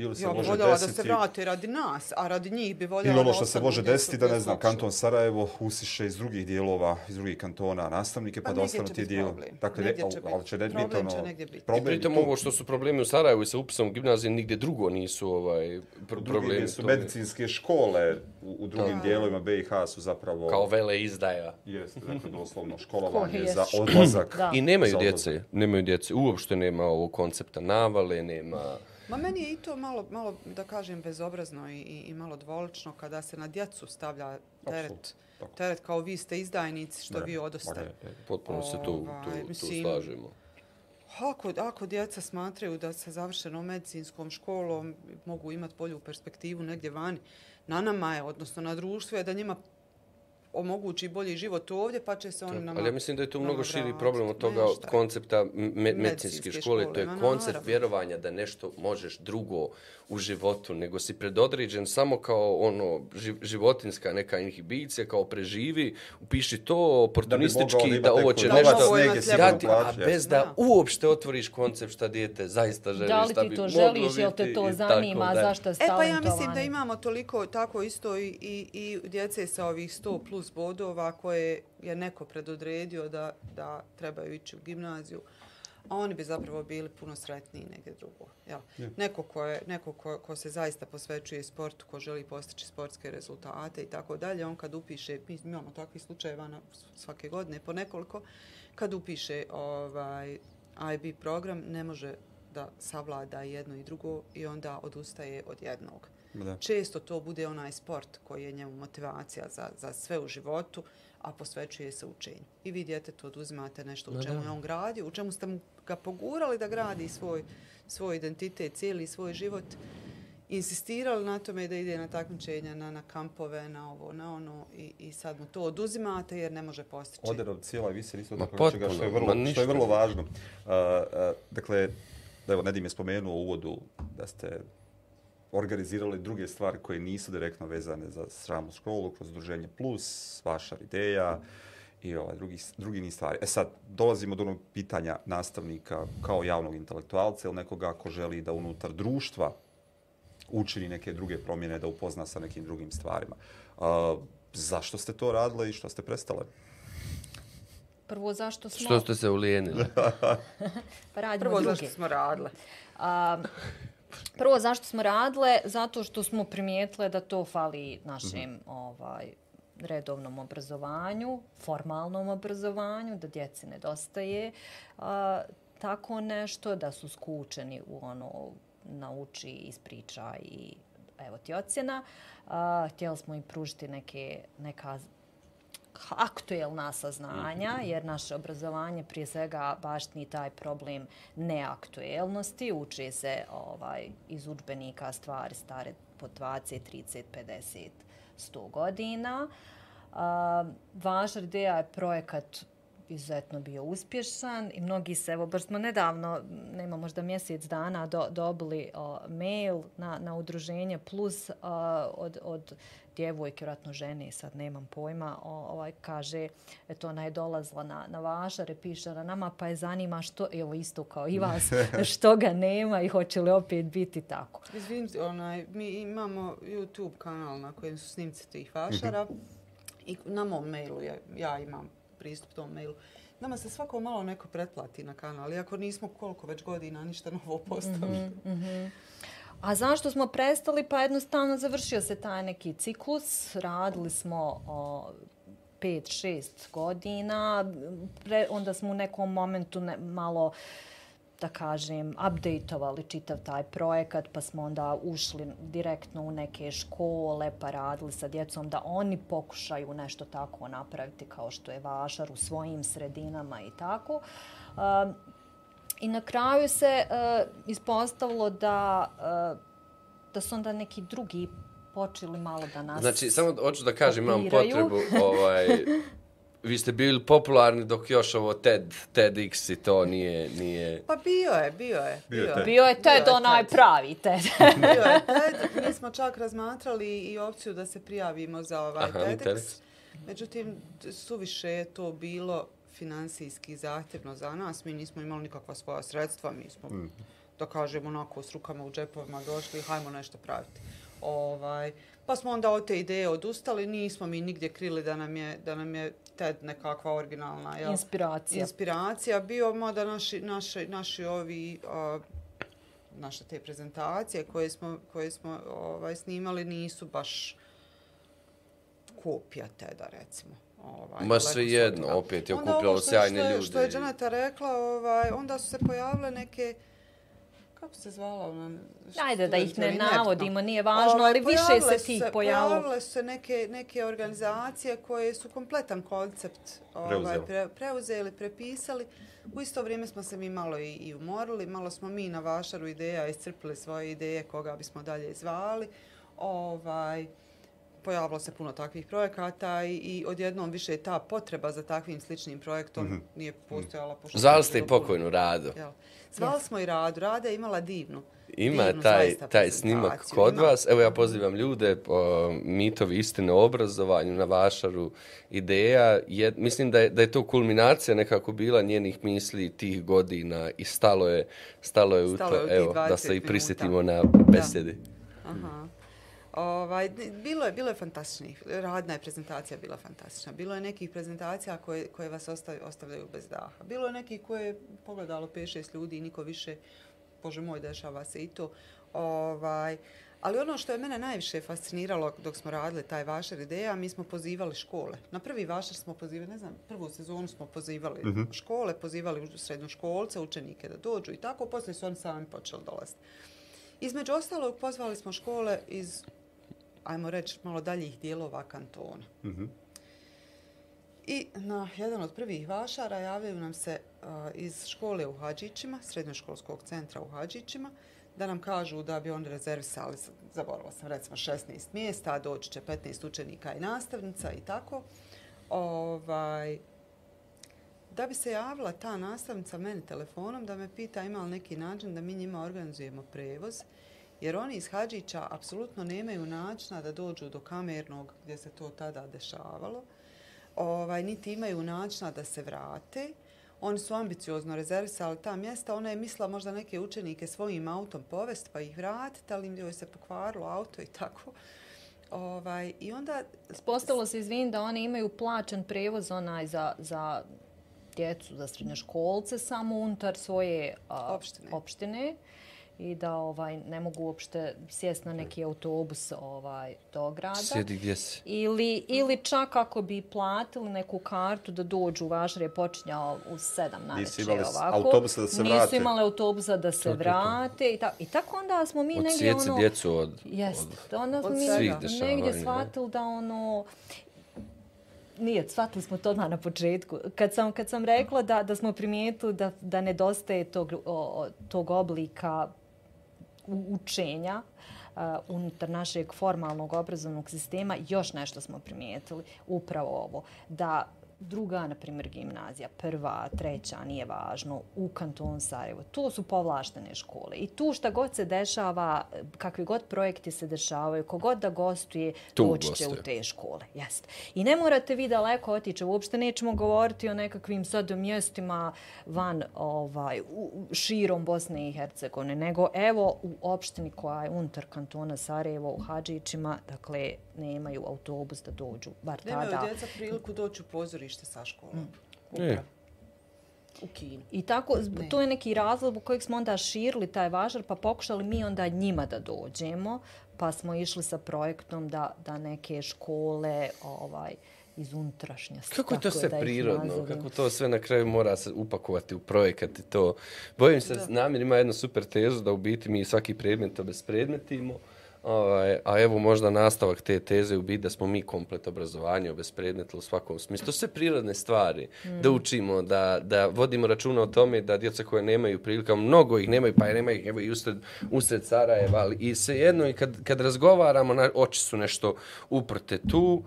[SPEAKER 2] Ili se
[SPEAKER 3] ja
[SPEAKER 2] može
[SPEAKER 3] voljela
[SPEAKER 2] desiti...
[SPEAKER 3] da se vrate radi nas, a radi njih bi voljela
[SPEAKER 2] Ili ono što se može
[SPEAKER 3] su-
[SPEAKER 2] desiti da, ne
[SPEAKER 3] su
[SPEAKER 2] znam, kanton Sarajevo usiše iz drugih dijelova, iz drugih kantona nastavnike, pa,
[SPEAKER 3] Pa
[SPEAKER 2] da ostanu ti dijelovi.
[SPEAKER 3] problem.
[SPEAKER 2] Dakle, ne,
[SPEAKER 3] Negdje će
[SPEAKER 2] ali
[SPEAKER 3] biti.
[SPEAKER 2] će ne biti
[SPEAKER 3] Problem
[SPEAKER 2] ono...
[SPEAKER 3] će negdje biti.
[SPEAKER 2] Problem
[SPEAKER 1] Pritom
[SPEAKER 2] tu-
[SPEAKER 1] ovo što su problemi u Sarajevu i sa upisom u gimnaziji, nigdje drugo nisu ovaj, pr
[SPEAKER 2] Drugi
[SPEAKER 1] problemi.
[SPEAKER 2] su
[SPEAKER 1] to-
[SPEAKER 2] medicinske škole u, u drugim
[SPEAKER 3] Da.
[SPEAKER 2] dijelovima BiH su zapravo...
[SPEAKER 1] Kao vele izdaja.
[SPEAKER 2] Jeste, dakle, doslovno školovanje za odlazak.
[SPEAKER 1] I nemaju djece, nemaju djece. Uopšte nema ovog koncepta navale, nema...
[SPEAKER 3] Ma meni je i to malo, malo da kažem, bezobrazno i, i, malo dvolično kada se na djecu stavlja teret,
[SPEAKER 2] tako.
[SPEAKER 3] teret kao vi ste izdajnici što
[SPEAKER 2] Ne,
[SPEAKER 3] vi odoste.
[SPEAKER 2] ne, ne.
[SPEAKER 1] Potpuno se tu,
[SPEAKER 3] Ovaj,
[SPEAKER 1] tu, tu
[SPEAKER 3] mislim,
[SPEAKER 1] slažemo.
[SPEAKER 3] Ako, ako djeca smatraju da sa završenom medicinskom školom mogu imati bolju perspektivu negdje vani, na nama je, odnosno na društvu je da njima omogući bolji život ovdje, pa će se oni nama...
[SPEAKER 1] Ali ja mislim da je to mnogo širi problem od toga
[SPEAKER 3] Nešto.
[SPEAKER 1] koncepta me- medicinske
[SPEAKER 3] Medicinske
[SPEAKER 1] škole.
[SPEAKER 3] škole,
[SPEAKER 1] To je
[SPEAKER 3] ma
[SPEAKER 1] koncept
[SPEAKER 3] naravno.
[SPEAKER 1] vjerovanja da nešto možeš drugo u životu, nego si predodređen samo kao ono ži- životinska neka inhibicija, kao preživi, upiši to oportunistički
[SPEAKER 2] imati
[SPEAKER 1] da ovo će
[SPEAKER 3] novac,
[SPEAKER 1] nešto dati, a bez da
[SPEAKER 3] Da.
[SPEAKER 1] uopšte otvoriš koncept šta dijete zaista želi,
[SPEAKER 4] Da li
[SPEAKER 1] šta
[SPEAKER 4] ti
[SPEAKER 1] bi
[SPEAKER 4] to želiš, jel te to zanima, zašto si
[SPEAKER 3] E pa ja mislim da imamo toliko tako isto i, i, i djece sa ovih 100 plus bodova koje je neko predodredio da, da trebaju ići u gimnaziju, a oni bi zapravo bili puno sretniji negdje drugo. Jel? Neko, ko, je, neko ko, ko se zaista posvećuje sportu, ko želi postići sportske rezultate i tako dalje, on kad upiše, mi imamo takvih slučajeva na svake godine po nekoliko, kad upiše ovaj, IB program, ne može da savlada jedno i drugo i onda odustaje od jednog.
[SPEAKER 2] Da.
[SPEAKER 3] Često to bude onaj sport koji je njemu motivacija za, za sve u životu, a posvećuje se učenju. I vi djetetu oduzimate nešto u čemu je on gradio, u čemu ste mu ga pogurali da gradi svoj, svoj identitet, cijeli svoj život, insistirali na tome da ide na takmičenja, na, na kampove, na ovo, na ono i, i sad mu to oduzimate jer ne može postići.
[SPEAKER 2] Oder od cijela visi isto
[SPEAKER 1] Ma
[SPEAKER 2] tako nečega što je vrlo, što je vrlo važno. Uh, uh, dakle, evo, Nedim je spomenuo u uvodu da ste organizirali druge stvari koje nisu direktno vezane za sramu školu, kroz Druženje Plus, vaša ideja i ovaj, drugi, drugi niz stvari. E sad, dolazimo do onog pitanja nastavnika kao javnog intelektualca ili nekoga ko želi da unutar društva učini neke druge promjene, da upozna sa nekim drugim stvarima. Uh, zašto ste to radili i što ste prestale?
[SPEAKER 4] Prvo, zašto smo...
[SPEAKER 1] Što ste se ulijenili?
[SPEAKER 4] Pa radimo
[SPEAKER 3] Prvo
[SPEAKER 4] druge.
[SPEAKER 3] zašto smo radile.
[SPEAKER 4] A, prvo, zašto smo radile? Zato što smo primijetile da to fali našem ovaj, redovnom obrazovanju, formalnom obrazovanju, da djeci nedostaje a, tako nešto, da su skučeni u ono nauči, ispriča i evo ti ocjena. A, htjeli smo im pružiti neke, neka aktuelna saznanja, jer naše obrazovanje prije svega baštini taj problem neaktuelnosti. Uče se ovaj, iz učbenika stvari stare po 20, 30, 50, 100 godina. A, važna ideja je projekat izuzetno bio uspješan i mnogi se, evo baš smo nedavno, nema možda mjesec dana, do, dobili o, mail na, na udruženje plus a, od, od djevojke, vjerojatno žene, sad nemam pojma, o, ovaj, kaže, eto ona je dolazla na, na vašare, piše na nama, pa je zanima što, evo isto kao i vas, što ga nema i hoće li opet biti tako.
[SPEAKER 3] Izvinite, onaj, mi imamo YouTube kanal na kojem su snimci tih vašara i na mom mailu je, ja imam pristup tom mailu. Nama se svako malo neko pretplati na kanal, iako nismo koliko već godina ništa novo postavili. Mhm, mhm.
[SPEAKER 4] A zašto smo prestali? Pa jednostavno završio se taj neki ciklus. Radili smo o, 5-6 godina. Pre, onda smo u nekom momentu ne, malo da kažem, updateovali čitav taj projekat, pa smo onda ušli direktno u neke škole, pa radili sa djecom da oni pokušaju nešto tako napraviti kao što je vašar u svojim sredinama i tako. Um, I na kraju se uh, ispostavilo da, uh, da su onda neki drugi počeli malo da nas
[SPEAKER 1] Znači, samo hoću da kažem, imam potrebu, ovaj, vi ste bili popularni dok još ovo TED, TEDx i to nije, nije...
[SPEAKER 3] Pa bio je, bio je.
[SPEAKER 2] Bio je Ted.
[SPEAKER 4] Bio je Ted
[SPEAKER 3] Bio
[SPEAKER 4] onaj
[SPEAKER 3] Ted.
[SPEAKER 4] pravi Ted.
[SPEAKER 3] Bio je TED. Mi smo čak razmatrali i opciju da se prijavimo za ovaj
[SPEAKER 1] Aha,
[SPEAKER 3] TEDx.
[SPEAKER 1] TEDx.
[SPEAKER 3] Međutim, suviše je to bilo finansijski zahtjevno za nas. Mi nismo imali nikakva svoja sredstva. Mi smo, da kažemo, onako s rukama u džepovima došli, hajmo nešto praviti. Ovaj, pa smo onda od te ideje odustali, nismo mi nigdje krili da nam je, da nam je TED nekakva originalna jel?
[SPEAKER 4] Inspiracija.
[SPEAKER 3] inspiracija bio, mada naši, naši, naši ovi, a, naše te prezentacije koje smo, koje smo ovaj, snimali nisu baš kopija TED-a, recimo. Ovaj,
[SPEAKER 1] Ma sve jedno, opet je
[SPEAKER 3] Onda
[SPEAKER 1] okupljalo
[SPEAKER 3] ovo što-
[SPEAKER 1] sjajne
[SPEAKER 3] što je-
[SPEAKER 1] ljude
[SPEAKER 3] Što je Janeta rekla, ovaj, onda su se pojavile neke kako se zvala ona?
[SPEAKER 4] Ajde da ih ne navodimo, nije važno,
[SPEAKER 3] Ovaj,
[SPEAKER 4] ali više se tih pojavilo.
[SPEAKER 3] Pojavile su se neke, neke organizacije koje su kompletan koncept ovaj,
[SPEAKER 2] Preuzele.
[SPEAKER 3] pre, preuzeli, prepisali. U isto vrijeme smo se mi malo i, i umorili, malo smo mi na vašaru ideja iscrpili svoje ideje koga bismo dalje zvali. Ovaj, pojavilo se puno takvih projekata i, i odjednom više ta potreba za takvim sličnim projektom nije postojala. pošto je
[SPEAKER 1] Zvali ste i pokojnu Radu.
[SPEAKER 3] Jel. Zvali smo i Radu. Rada je imala divnu.
[SPEAKER 1] Ima
[SPEAKER 3] divnu
[SPEAKER 1] taj, taj snimak kod
[SPEAKER 3] Ima.
[SPEAKER 1] vas. Evo ja pozivam ljude po mitovi istine o obrazovanju na vašaru ideja. Je, mislim da je, da je to kulminacija nekako bila njenih misli tih godina i stalo je, stalo je u
[SPEAKER 3] Stalo
[SPEAKER 1] to,
[SPEAKER 3] je u tih
[SPEAKER 1] evo, da
[SPEAKER 3] 20
[SPEAKER 1] se i
[SPEAKER 3] minuta.
[SPEAKER 1] prisjetimo na besedi.
[SPEAKER 3] Aha. Ovaj, bilo je bilo je fantastičnih. Radna je prezentacija bila fantastična. Bilo je nekih prezentacija koje koje vas ostav, ostavljaju bez daha. Bilo je nekih koje je pogledalo 5-6 ljudi i niko više Bože moj, dešava se i to. Ovaj, ali ono što je mene najviše fasciniralo dok smo radili taj vašar ideja, mi smo pozivali škole. Na prvi vašar smo pozivali, ne znam, prvu sezonu smo pozivali škole, pozivali srednjoškolce, učenike da dođu i tako, poslije su oni sami počeli dolaziti. Između ostalog pozvali smo škole iz, ajmo reći, malo daljih dijelova kantona. I na jedan od prvih vašara javljaju nam se a, iz škole u Hadžićima, srednjoškolskog centra u Hadžićima, da nam kažu da bi oni rezervisali, zaboravila sam recimo 16 mjesta, doći će 15 učenika i nastavnica i tako. Ovaj, da bi se javila ta nastavnica meni telefonom da me pita ima li neki način da mi njima organizujemo prevoz, jer oni iz Hadžića apsolutno nemaju načina da dođu do kamernog gdje se to tada dešavalo, ovaj, niti imaju načina da se vrate. Oni su ambiciozno rezervisali ta mjesta. Ona je mislila možda neke učenike svojim autom povest pa ih vratiti, ali im joj se pokvarilo auto i tako. Ovaj, I onda
[SPEAKER 4] Postavilo se, izvin, da oni imaju plaćen prevoz onaj za, za djecu, za srednjoškolce, samo unutar svoje a,
[SPEAKER 3] Opštine.
[SPEAKER 4] opštine i da ovaj ne mogu uopšte sjesti na neki autobus ovaj do grada.
[SPEAKER 1] Sjedi gdje si.
[SPEAKER 4] Ili, ili čak ako bi platili neku kartu da dođu, važar je počinjao u sedam na
[SPEAKER 2] Nisu
[SPEAKER 4] večer
[SPEAKER 2] imali
[SPEAKER 4] ovako.
[SPEAKER 2] autobusa da se
[SPEAKER 4] Nisu
[SPEAKER 2] vrate.
[SPEAKER 4] imali autobusa da se vrate. I, ta, I tako onda smo mi
[SPEAKER 1] Od
[SPEAKER 4] negdje ono...
[SPEAKER 1] djecu od,
[SPEAKER 4] Jest.
[SPEAKER 1] od
[SPEAKER 4] Onda smo mi negdje shvatili da ono... Nije, shvatili smo to odmah na početku. Kad sam, kad sam rekla da, da smo primijetili da, da nedostaje tog, o, tog oblika učenja uh, unutar našeg formalnog obrazovnog sistema, još nešto smo primijetili, upravo ovo, da druga, na primjer, gimnazija, prva, treća, nije važno, u kantonu Sarajevo. To su povlaštene škole. I tu šta god se dešava, kakvi god projekti se dešavaju, kogod da gostuje,
[SPEAKER 1] Tu
[SPEAKER 4] doći će u te škole. Jeste. I ne morate vi daleko otići. Uopšte nećemo govoriti o nekakvim sad mjestima van ovaj, u, širom Bosne i Hercegovine, nego evo u opštini koja je unutar kantona Sarajevo u Hadžićima, dakle, nemaju autobus da dođu, bar
[SPEAKER 3] nemaju
[SPEAKER 4] tada.
[SPEAKER 3] djeca priliku doći u pozorište sa školom.
[SPEAKER 1] E.
[SPEAKER 3] U kinu.
[SPEAKER 4] I tako, zb- to je neki razlog u kojeg smo onda širili taj važar, pa pokušali mi onda njima da dođemo, pa smo išli sa projektom da, da neke škole ovaj, iz unutrašnjosti.
[SPEAKER 1] Kako je to sve
[SPEAKER 4] da
[SPEAKER 1] prirodno, kako to sve na kraju mora se upakovati u projekat i to. Bojim se, namjer ima jednu super tezu da u biti mi svaki predmet obespredmetimo, Ovaj, a evo možda nastavak te teze u biti da smo mi komplet obrazovanje obespredmetili u svakom smislu. To su sve prirodne stvari. Mm. Da učimo, da, da vodimo računa o tome da djeca koje nemaju prilika, mnogo ih nemaju, pa i nemaju ih evo i usred, usred Sarajeva, ali i sve jedno i kad, kad razgovaramo, na, oči su nešto uprte tu,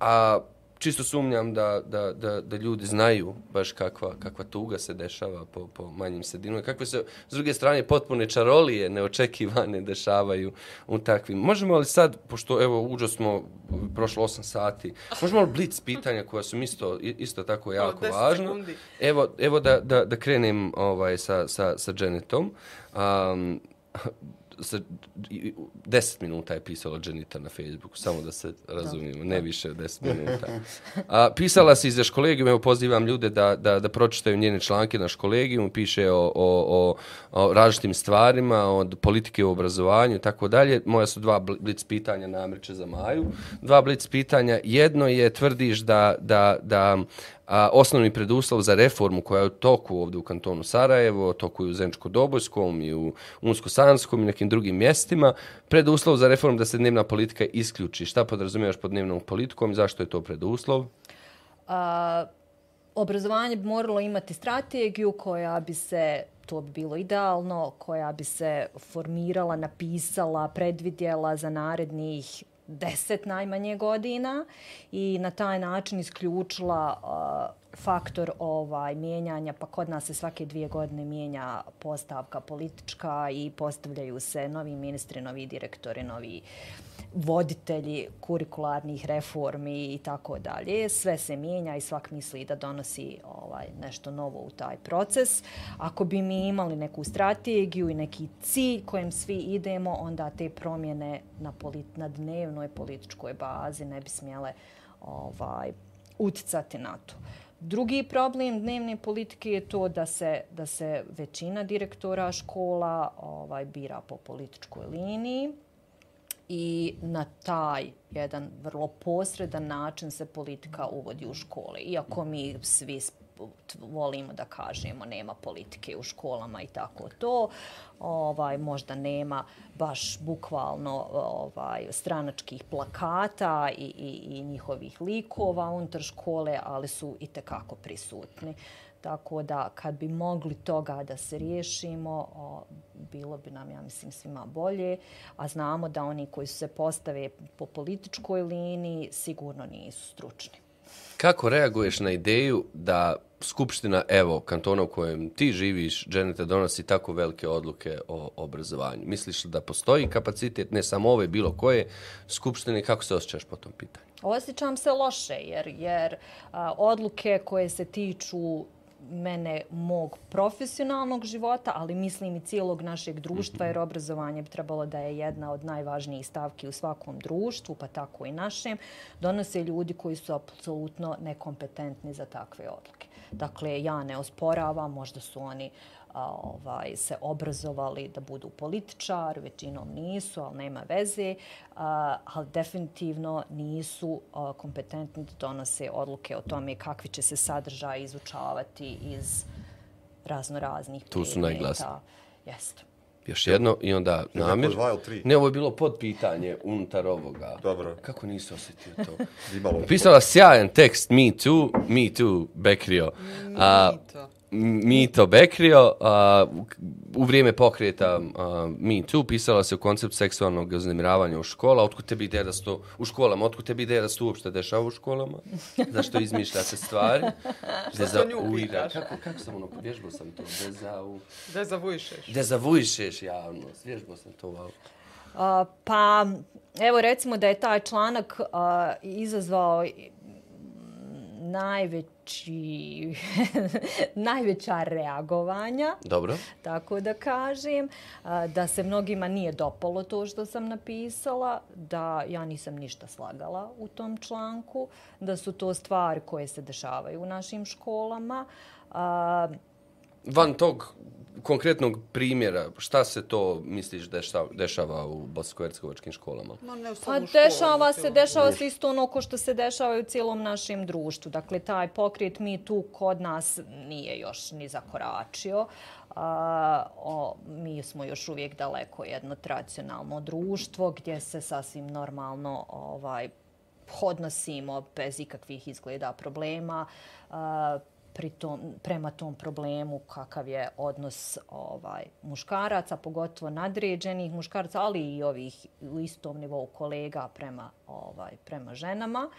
[SPEAKER 1] a čisto sumnjam da, da, da, da ljudi znaju baš kakva, kakva tuga se dešava po, po manjim sredinama. Kakve se, s druge strane, potpune čarolije neočekivane dešavaju u takvim. Možemo li sad, pošto evo uđo smo prošlo 8 sati, možemo li blic pitanja koja su isto, isto tako jako važna? Evo, evo da, da, da krenem ovaj, sa, sa, sa Janetom. Um, sa, deset minuta je pisala Janita na Facebooku, samo da se razumijemo, ne više od deset minuta. A, pisala se iz školegijuma, evo pozivam ljude da, da, da pročitaju njene članke na školegijumu, piše o, o, o, o različitim stvarima, od politike u obrazovanju i tako dalje. Moja su dva blic pitanja namreće za Maju. Dva blic pitanja. Jedno je, tvrdiš da, da, da a, osnovni preduslov za reformu koja je u toku ovdje u kantonu Sarajevo, toku i u Zenčko-Dobojskom i u Unsko-Sanskom i nekim drugim mjestima, preduslov za reformu da se dnevna politika isključi. Šta podrazumijevaš pod dnevnom politikom i zašto je to preduslov?
[SPEAKER 4] A, obrazovanje bi moralo imati strategiju koja bi se to bi bilo idealno, koja bi se formirala, napisala, predvidjela za narednih deset najmanje godina i na taj način isključila uh, faktor ovaj mijenjanja, pa kod nas se svake dvije godine mijenja postavka politička i postavljaju se novi ministri, novi direktori, novi voditelji kurikularnih reformi i tako dalje. Sve se mijenja i svak misli da donosi ovaj nešto novo u taj proces. Ako bi mi imali neku strategiju i neki cilj kojem svi idemo, onda te promjene na, polit, na dnevnoj političkoj bazi ne bi smjele ovaj, uticati na to. Drugi problem dnevne politike je to da se da se većina direktora škola ovaj bira po političkoj liniji i na taj jedan vrlo posredan način se politika uvodi u škole. Iako mi svi volimo da kažemo nema politike u školama i tako to, ovaj možda nema baš bukvalno ovaj stranačkih plakata i, i, i njihovih likova unutar škole, ali su i te kako prisutni. Tako da kad bi mogli toga da se riješimo, o, bilo bi nam, ja mislim, svima bolje. A znamo da oni koji se postave po političkoj liniji sigurno nisu stručni.
[SPEAKER 1] Kako reaguješ na ideju da Skupština, evo, kantona u kojem ti živiš, Dženeta, donosi tako velike odluke o obrazovanju? Misliš da postoji kapacitet, ne samo ove, bilo koje Skupštine, kako se osjećaš po tom pitanju?
[SPEAKER 4] Osjećam se loše, jer, jer a, odluke koje se tiču mene mog profesionalnog života, ali mislim i cijelog našeg društva, jer obrazovanje bi trebalo da je jedna od najvažnijih stavki u svakom društvu, pa tako i našem, donose ljudi koji su apsolutno nekompetentni za takve odluke. Dakle, ja ne osporavam, možda su oni ovaj, se obrazovali da budu političar, većinom nisu, ali nema veze, ali definitivno nisu kompetentni da donose odluke o tome kakvi će se sadržaj izučavati iz razno raznih
[SPEAKER 1] Tu su najglasni.
[SPEAKER 4] Jeste.
[SPEAKER 1] Još jedno i onda namjer. Ne, ovo je bilo pod pitanje unutar ovoga.
[SPEAKER 2] Dobro.
[SPEAKER 1] Kako nisi osjetio to? Pisala sjajan tekst, me too, me too, Bekrio.
[SPEAKER 3] Me too.
[SPEAKER 1] Mito Bekrio, uh, u vrijeme pokreta uh, Me Too pisala se u koncept seksualnog uznemiravanja u škola. Otkud tebi ideja da sto, u školama, otkud tebi ideja da se uopšte dešava u školama? Zašto izmišljate stvari?
[SPEAKER 3] Zašto nju pitaš?
[SPEAKER 1] Kako, kako sam ono, vježbao sam to? Dezau...
[SPEAKER 3] Dezavujšeš.
[SPEAKER 1] Dezavujšeš javnost. Vježbao sam to, wow.
[SPEAKER 4] Uh, pa, evo recimo da je taj članak uh, izazvao najveći, najveća reagovanja.
[SPEAKER 1] Dobro.
[SPEAKER 4] Tako da kažem. Da se mnogima nije dopalo to što sam napisala. Da ja nisam ništa slagala u tom članku. Da su to stvari koje se dešavaju u našim školama.
[SPEAKER 1] Van tog konkretnog primjera, šta se to misliš dešava, dešava u bosansko-hercegovačkim školama?
[SPEAKER 3] Ma ne
[SPEAKER 4] Pa dešava se, dešava se isto ono ko što se dešava u cijelom našem društvu. Dakle, taj pokret mi tu kod nas nije još ni zakoračio. A, o, mi smo još uvijek daleko jedno tradicionalno društvo gdje se sasvim normalno ovaj, odnosimo bez ikakvih izgleda problema. A, pri tom, prema tom problemu kakav je odnos ovaj muškaraca, pogotovo nadređenih muškaraca, ali i ovih u istom nivou kolega prema ovaj prema ženama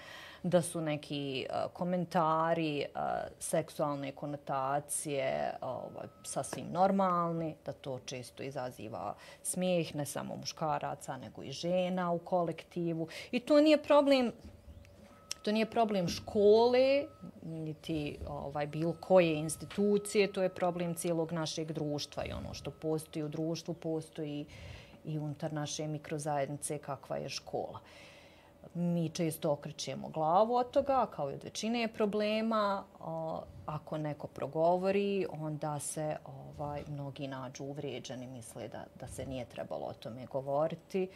[SPEAKER 4] da su neki uh, komentari uh, seksualne konotacije ovaj sasvim normalni, da to često izaziva smijeh ne samo muškaraca nego i žena u kolektivu. I to nije problem To nije problem škole, niti ovaj, bilo koje institucije, to je problem cijelog našeg društva i ono što postoji u društvu postoji i unutar naše mikrozajednice kakva je škola. Mi često okrećemo glavu od toga, kao i od većine problema. Ako neko progovori, onda se ovaj, mnogi nađu uvrijeđeni, misle da, da se nije trebalo o tome govoriti.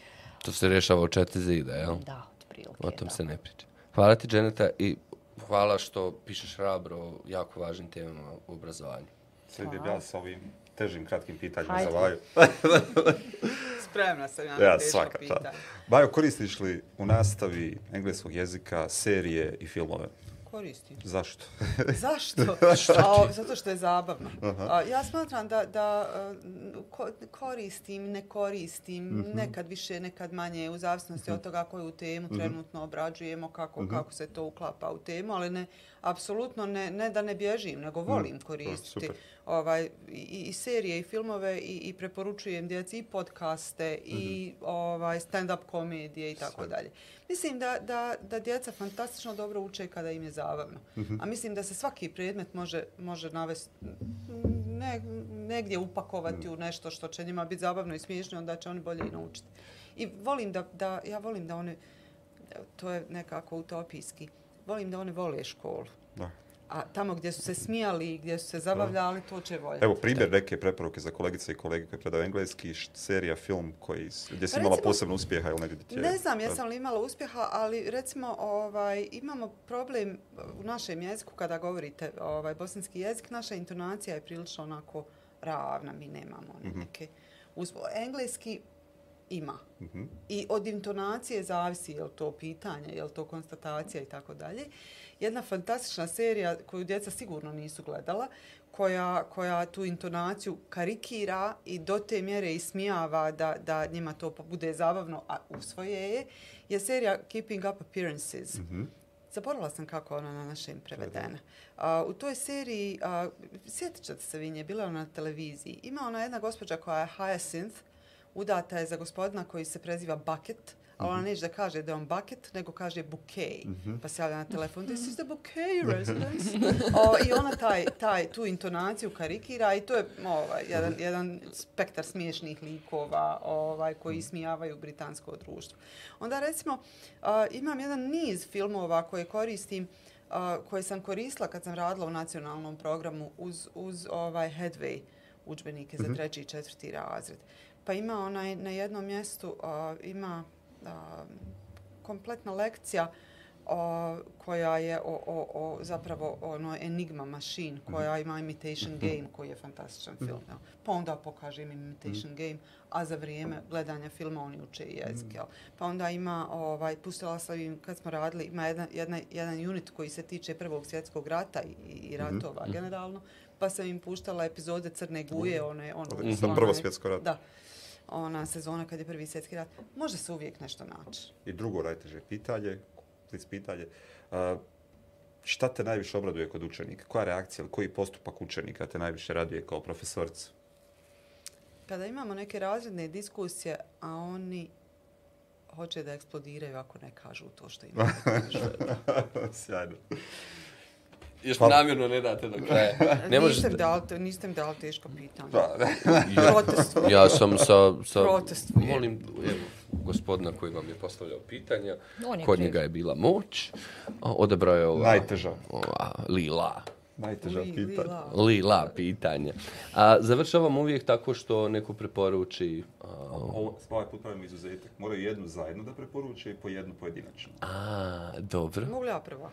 [SPEAKER 1] To se rješava u četiri zida, jel?
[SPEAKER 4] Da, otprilike.
[SPEAKER 1] O tom
[SPEAKER 4] da.
[SPEAKER 1] se ne priča. Hvala ti, Dženeta, i hvala što pišeš hrabro o jako važnim temama u obrazovanju.
[SPEAKER 2] Idem ja sa ovim težim kratkim pitanjima
[SPEAKER 4] Hajde.
[SPEAKER 2] za Vaju.
[SPEAKER 3] Spremna sam ja na
[SPEAKER 2] Ja, svaka
[SPEAKER 3] pitanje.
[SPEAKER 2] čast. Bajo, koristiš li u nastavi engleskog jezika serije i filmove?
[SPEAKER 3] Koristim.
[SPEAKER 2] Zašto?
[SPEAKER 3] Zašto? A, zato što je zabavno. A, ja smatram da, da ko, koristim, ne koristim,
[SPEAKER 2] Mhm.
[SPEAKER 3] nekad više, nekad manje, u zavisnosti od toga koju temu
[SPEAKER 2] Mhm.
[SPEAKER 3] trenutno obrađujemo, kako, kako se to uklapa u temu, ali ne, apsolutno ne, ne da ne bježim, nego volim koristiti
[SPEAKER 2] super.
[SPEAKER 3] ovaj, i, i serije i filmove i, i preporučujem djeci i podcaste i ovaj, stand-up komedije i tako dalje. Mislim da, da, da djeca fantastično dobro uče kada im je zabavno. A mislim da se svaki predmet može, može navesti, ne, negdje upakovati u nešto što će njima biti zabavno i smiješno, onda će oni bolje i naučiti. I volim da, da, ja volim da oni, to je nekako utopijski, volim da oni vole školu.
[SPEAKER 2] Da.
[SPEAKER 3] A tamo gdje su se smijali i gdje su se zabavljali, to će voljeti.
[SPEAKER 2] Evo, primjer neke preporuke za kolegice i kolege koji predaju engleski, serija, film koji, gdje si
[SPEAKER 3] Pa
[SPEAKER 2] imala
[SPEAKER 3] recimo-
[SPEAKER 2] posebno uspjeha ili negdje ti je-
[SPEAKER 3] Ne znam jesam li imala uspjeha, ali recimo ovaj, imamo problem u našem jeziku kada govorite ovaj, bosanski jezik, naša intonacija je prilično onako ravna, mi nemamo one neke uspo. Engleski ima. I od intonacije zavisi je li to pitanje, je li to konstatacija i tako dalje. Jedna fantastična serija koju djeca sigurno nisu gledala, koja, koja tu intonaciju karikira i do te mjere ismijava da, da njima to bude zabavno, a usvoje je, je serija Keeping Up Appearances. Zaboravila sam kako ona na našem prevedena. A, u toj seriji, a, sjetit ćete se vi nje, bila ona na televiziji. Ima ona jedna gospođa koja je Hyacinth, udata je za gospodina koji se preziva Bucket, ali ona neće da kaže da je on bucket, nego kaže bouquet. Pa se javlja na telefon, this is the bouquet residence. o, I ona taj, taj, tu intonaciju karikira i to je ovaj, jedan, jedan spektar smiješnih likova ovaj, koji smijavaju britansko društvo. Onda recimo a, imam jedan niz filmova koje koristim a, koje sam koristila kad sam radila u nacionalnom programu uz, uz ovaj Headway udžbenike za treći i četvrti razred. Pa ima onaj na jednom mjestu a, ima a, kompletna lekcija a, koja je o, o, o zapravo ono Enigma Machine koja ima Imitation Game koji je fantastičan film. jel. Pa onda pokažem Imitation Game, a za vrijeme gledanja filma oni uče i jezik. jel. Pa onda ima, ovaj, pustila sam im kad smo radili, ima jedan, jedna, jedan unit koji se tiče Prvog svjetskog rata i, i ratova generalno, pa sam im puštala epizode Crne guje, one, ono,
[SPEAKER 2] Prvo svjetsko rat.
[SPEAKER 3] Da, ona sezona kad je prvi svjetski rat. Može se uvijek nešto naći.
[SPEAKER 2] I drugo najteže pitanje, klic pitanje, a, šta te najviše obraduje kod učenika? Koja reakcija ili koji postupak učenika te najviše raduje kao profesoricu?
[SPEAKER 3] Kada imamo neke razredne diskusije, a oni hoće da eksplodiraju ako ne kažu to što imaju.
[SPEAKER 2] Sjajno.
[SPEAKER 1] Još
[SPEAKER 2] Pa-
[SPEAKER 1] namjerno ne date do kraja. Ne možete...
[SPEAKER 3] niste, mi dali, te- niste mi dali teško pitanje.
[SPEAKER 2] Da,
[SPEAKER 3] Protestujem.
[SPEAKER 1] Ja sam sa... sa
[SPEAKER 3] Protestuje.
[SPEAKER 1] molim evo, gospodina koji vam je postavljao pitanja.
[SPEAKER 4] On je
[SPEAKER 1] Kod
[SPEAKER 4] kriv.
[SPEAKER 1] njega je bila moć. a Odabrao je ova...
[SPEAKER 2] Najteža.
[SPEAKER 1] Ova, lila.
[SPEAKER 2] Najteža
[SPEAKER 3] Li-
[SPEAKER 2] pitanja.
[SPEAKER 3] lila.
[SPEAKER 1] Lila pitanja. A završavam uvijek tako što neko preporuči... a,
[SPEAKER 2] Ovo, ovaj put pravimo izuzetak. Moraju jednu zajedno da preporuče i po jednu pojedinačno.
[SPEAKER 1] A, dobro.
[SPEAKER 3] Mogu li ja prva?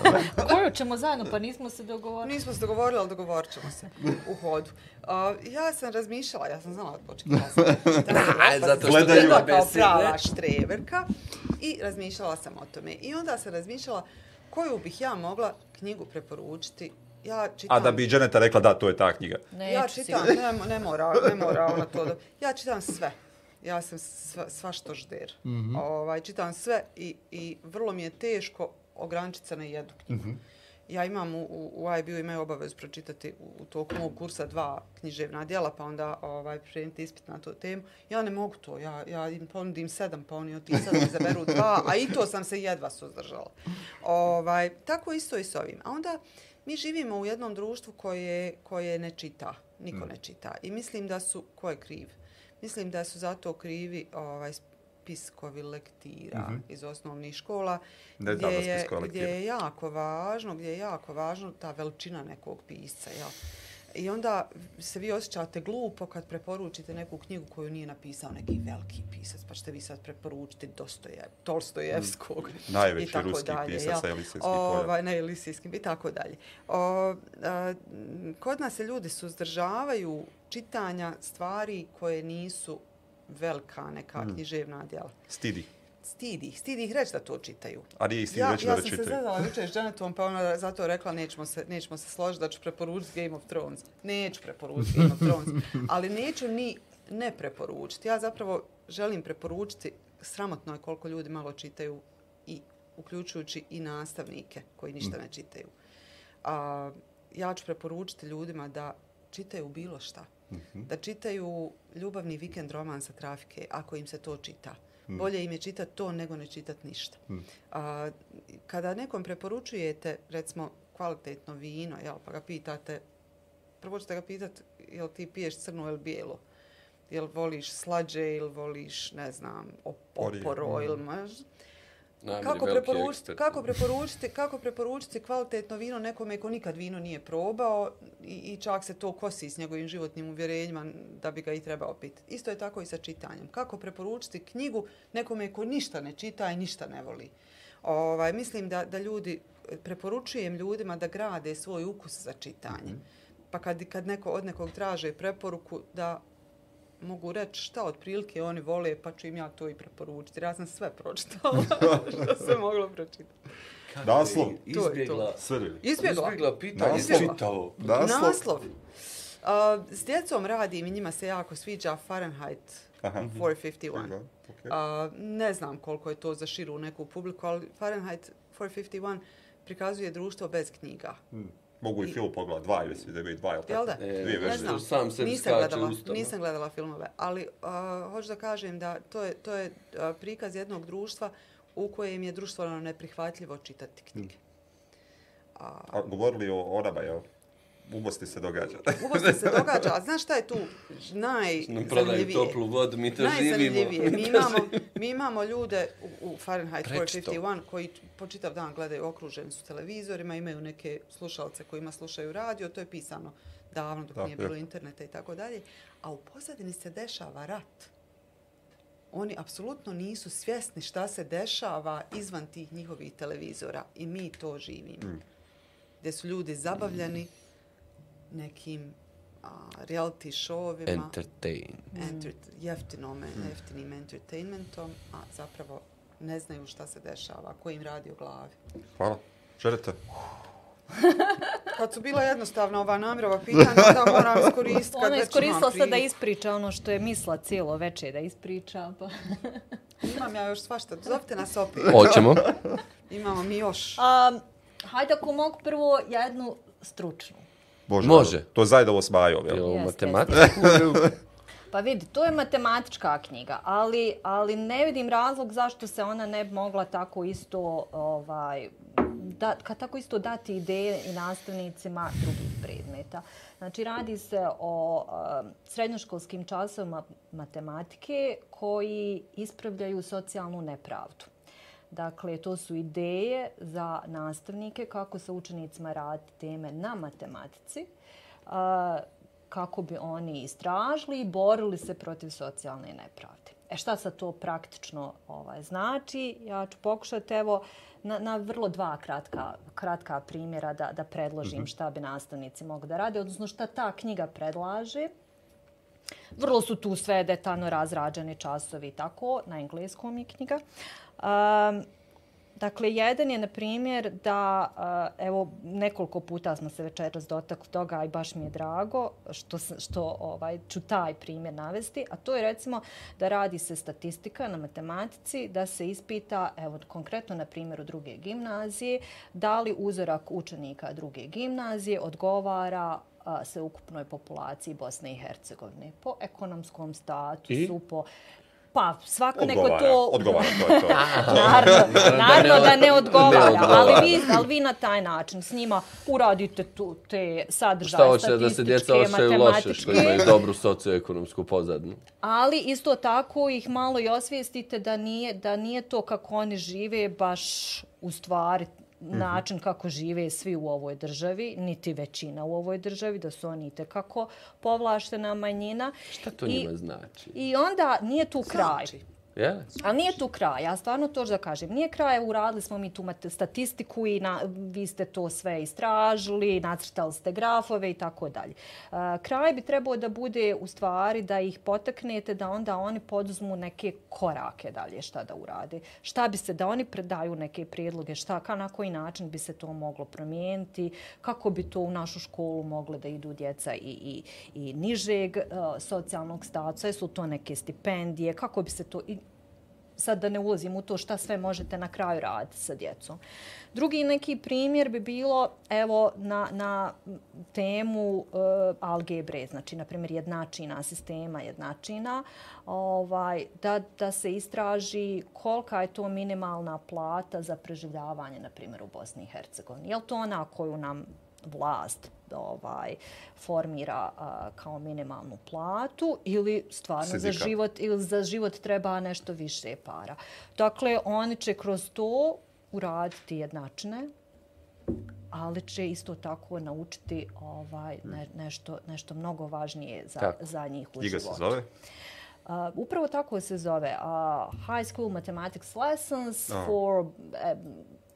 [SPEAKER 4] Koju ćemo zajedno, pa nismo se dogovorili.
[SPEAKER 3] Nismo se dogovorili, ali dogovorit ćemo se u hodu. A, ja sam razmišljala, ja sam znala očekivala sam.
[SPEAKER 1] A, zato što
[SPEAKER 2] Gledaju.
[SPEAKER 3] kao prava štreberka i razmišljala sam o tome. I onda sam razmišljala koju bih ja mogla knjigu preporučiti. Ja čitam,
[SPEAKER 2] A da bi Janeta rekla da, to je ta knjiga.
[SPEAKER 4] Neću
[SPEAKER 3] ja čitam, ne, ne mora, ne mora ona to da... Ja čitam sve. Ja sam sva, svašto žder. ovaj, čitam sve i, i vrlo mi je teško ograničiti se na jednu knjigu. Ja imam u, u, u IB-u imaju obavezu pročitati u, u toku mog kursa dva književna djela, pa onda ovaj, pripremiti ispit na tu temu. Ja ne mogu to, ja, ja im ponudim sedam, pa oni od tih sedam izaberu dva, a i to sam se jedva suzdržala. Ovaj, tako isto i s ovim. A onda mi živimo u jednom društvu koje, koje ne čita, niko ne čita. I mislim da su, ko je kriv? Mislim da su zato krivi ovaj, spiskovi lektira iz osnovnih škola,
[SPEAKER 2] Ne
[SPEAKER 3] gdje je, gdje je jako važno, gdje je jako važno ta veličina nekog pisca, jel? I onda se vi osjećate glupo kad preporučite neku knjigu koju nije napisao neki veliki pisac, pa ćete vi sad preporučiti Dostoje, Tolstojevskog
[SPEAKER 2] Najveći
[SPEAKER 3] i tako
[SPEAKER 2] ruski
[SPEAKER 3] dalje,
[SPEAKER 2] pisac
[SPEAKER 3] jel?
[SPEAKER 2] sa Elisejskih polja.
[SPEAKER 3] Ovaj, ne, Elisijskim i tako dalje. O, a, kod nas se ljudi suzdržavaju čitanja stvari koje nisu velika neka
[SPEAKER 2] Mm.
[SPEAKER 3] književna djela.
[SPEAKER 2] Stidi.
[SPEAKER 3] Stidi ih, stidi ih reći da to čitaju.
[SPEAKER 2] A nije ih stidi
[SPEAKER 3] Ja,
[SPEAKER 2] reći
[SPEAKER 3] ja
[SPEAKER 2] da
[SPEAKER 3] sam
[SPEAKER 2] čitaju.
[SPEAKER 3] se zazvala jučer s Janetom, pa ona zato rekla nećemo se, nećemo se složiti da ću preporučiti Game of Thrones. Neću preporučiti Game of Thrones, ali neću ni ne preporučiti. Ja zapravo želim preporučiti, sramotno je koliko ljudi malo čitaju i uključujući i nastavnike koji ništa ne čitaju. A, ja ću preporučiti ljudima da čitaju bilo šta. Da čitaju ljubavni vikend roman sa trafike, ako im se to čita. Bolje im je čitati to nego ne čitati ništa. A, kada nekom preporučujete, recimo, kvalitetno vino, jel, pa ga pitate, prvo ćete ga pitati, jel ti piješ crno ili bijelo? Jel voliš slađe ili voliš, ne znam, oporo ili maž?
[SPEAKER 1] Najbolji
[SPEAKER 3] Kako preporučiti, kako, preporučiti, kako preporučiti kvalitetno vino nekome ko nikad vino nije probao i, i čak se to kosi s njegovim životnim uvjerenjima da bi ga i trebao piti. Isto je tako i sa čitanjem. Kako preporučiti knjigu nekome ko ništa ne čita i ništa ne voli. Ovaj, mislim da, da ljudi, preporučujem ljudima da grade svoj ukus za čitanje. Pa kad, kad neko od nekog traže preporuku da mogu reći šta otprilike oni vole, pa ću im ja to i preporučiti. Ja sam sve pročitala što se moglo pročitati.
[SPEAKER 2] Naslov.
[SPEAKER 1] Izbjegla?
[SPEAKER 3] Izbjegla.
[SPEAKER 1] izbjegla pitanje,
[SPEAKER 2] Naslov.
[SPEAKER 1] čitao.
[SPEAKER 2] Naslov.
[SPEAKER 3] Naslov. Uh, s djecom radim i njima se jako sviđa Fahrenheit
[SPEAKER 2] Aha.
[SPEAKER 3] 451.
[SPEAKER 2] Okay.
[SPEAKER 3] A, ne znam koliko je to za širu neku publiku, ali Fahrenheit 451 prikazuje društvo bez knjiga.
[SPEAKER 2] Mogu i film pogledat, dva ili da imaju dva, jel tako?
[SPEAKER 3] Jel da?
[SPEAKER 1] E,
[SPEAKER 2] Dvije
[SPEAKER 3] Ne znam,
[SPEAKER 1] Sam
[SPEAKER 3] nisam gledala,
[SPEAKER 1] ustama.
[SPEAKER 3] nisam gledala filmove, ali uh, hoću da kažem da to je, to je uh, prikaz jednog društva u kojem je društveno neprihvatljivo čitati knjige. A,
[SPEAKER 2] A govorili o oraba, jel? Ubosti se događa.
[SPEAKER 3] Ubosti se događa, a znaš šta je tu
[SPEAKER 1] Nam prodaju
[SPEAKER 3] najzanimljivije?
[SPEAKER 1] toplu vodu, mi to živimo.
[SPEAKER 3] Mi imamo, mi imamo ljude u, u Fahrenheit
[SPEAKER 1] Preči to.
[SPEAKER 3] 451 koji po čitav dan gledaju okruženi su televizorima, imaju neke slušalce kojima slušaju radio, to je pisano davno dok
[SPEAKER 2] Da,
[SPEAKER 3] nije
[SPEAKER 2] je.
[SPEAKER 3] bilo interneta i tako dalje. A u pozadini se dešava rat. Oni apsolutno nisu svjesni šta se dešava izvan tih njihovih televizora i mi to živimo.
[SPEAKER 2] Mm.
[SPEAKER 3] Gdje su ljudi zabavljeni nekim a, reality showovima
[SPEAKER 1] Entertain.
[SPEAKER 3] enter, jeftinom, jeftinim entertainmentom, a zapravo ne znaju šta se dešava, ko im radi u glavi.
[SPEAKER 2] Hvala. Želite?
[SPEAKER 3] Kad su bila jednostavna ova namjerova pitanja, da moram iskoristiti. kad
[SPEAKER 4] Ona je
[SPEAKER 3] već
[SPEAKER 4] iskoristila sad da ispriča ono što je misla cijelo večer da ispriča. Pa.
[SPEAKER 3] Imam ja još svašta. Zovite nas opet.
[SPEAKER 1] Hoćemo.
[SPEAKER 3] Imamo mi još.
[SPEAKER 4] A, hajde ako mogu prvo jednu stručnu.
[SPEAKER 2] Može.
[SPEAKER 1] Može.
[SPEAKER 2] To Zajdovo s Majom,
[SPEAKER 1] Je
[SPEAKER 2] jel?
[SPEAKER 4] Jeste,
[SPEAKER 1] matematiku?
[SPEAKER 4] Pa vidi, to je matematička knjiga, ali, ali ne vidim razlog zašto se ona ne bi mogla tako isto ovaj, da, ka tako isto dati ideje i nastavnicima drugih predmeta. Znači, radi se o um, srednjoškolskim časovima matematike koji ispravljaju socijalnu nepravdu. Dakle, to su ideje za nastavnike kako sa učenicima raditi teme na matematici, kako bi oni istražili i borili se protiv socijalne nepravde. E šta sad to praktično ovaj, znači? Ja ću pokušati evo na, na vrlo dva kratka, kratka primjera da, da predložim mm -hmm. šta bi nastavnici mogli da rade, odnosno šta ta knjiga predlaže. Vrlo su tu sve detaljno razrađeni časovi i tako, na engleskom je knjiga. Um, Dakle, jedan je, na primjer, da, evo, nekoliko puta smo se večeras dotakli toga i baš mi je drago što, što ovaj, ću taj primjer navesti, a to je, recimo, da radi se statistika na matematici, da se ispita, evo, konkretno na primjeru druge gimnazije, da li uzorak učenika druge gimnazije odgovara se ukupnoj populaciji Bosne i Hercegovine po ekonomskom statusu, I? po Pa, svako odgovara, neko to...
[SPEAKER 2] Odgovara, to je to.
[SPEAKER 4] naravno, naravno da ne odgovara, ne odgovara. Ali, vi, ali vi na taj način s njima uradite tu, te sadržaje
[SPEAKER 1] statističke, matematičke. Šta hoće da se djeca ošaju loše što imaju dobru socioekonomsku pozadnu?
[SPEAKER 4] Ali isto tako ih malo i osvijestite da nije, da nije to kako oni žive baš u stvari. Način kako žive svi u ovoj državi, niti većina u ovoj državi, da su oni kako povlaštena manjina.
[SPEAKER 1] Šta to njima znači?
[SPEAKER 4] I onda nije tu kraj.
[SPEAKER 1] Znači. Yeah.
[SPEAKER 4] Nije tu kraj, ja stvarno to da kažem. Nije kraj, uradili smo mi tu statistiku i na, vi ste to sve istražili, nacrtali ste grafove i tako dalje. E, kraj bi trebao da bude u stvari da ih potaknete da onda oni poduzmu neke korake dalje šta da urade. Šta bi se, da oni predaju neke prijedloge, šta, ka, na koji način bi se to moglo promijeniti, kako bi to u našu školu mogle da idu djeca i, i, i nižeg uh, socijalnog statusa, su to neke stipendije, kako bi se to... I, sad da ne ulazim u to šta sve možete na kraju raditi sa djecom. Drugi neki primjer bi bilo evo na, na temu e, algebre, znači na primjer jednačina, sistema jednačina, ovaj, da, da se istraži kolika je to minimalna plata za preživljavanje, na primjer u Bosni i Hercegovini. Je li to ona koju nam vlast ovaj formira a, kao minimalnu platu ili stvarno Sindika. za život ili za život treba nešto više para. Dakle, oni će kroz to uraditi jednačne, ali će isto tako naučiti ovaj ne, nešto, nešto mnogo važnije za, tako. za njih u Iga životu. se zove? Uh, upravo tako se zove. Uh, high School Mathematics Lessons oh. for um,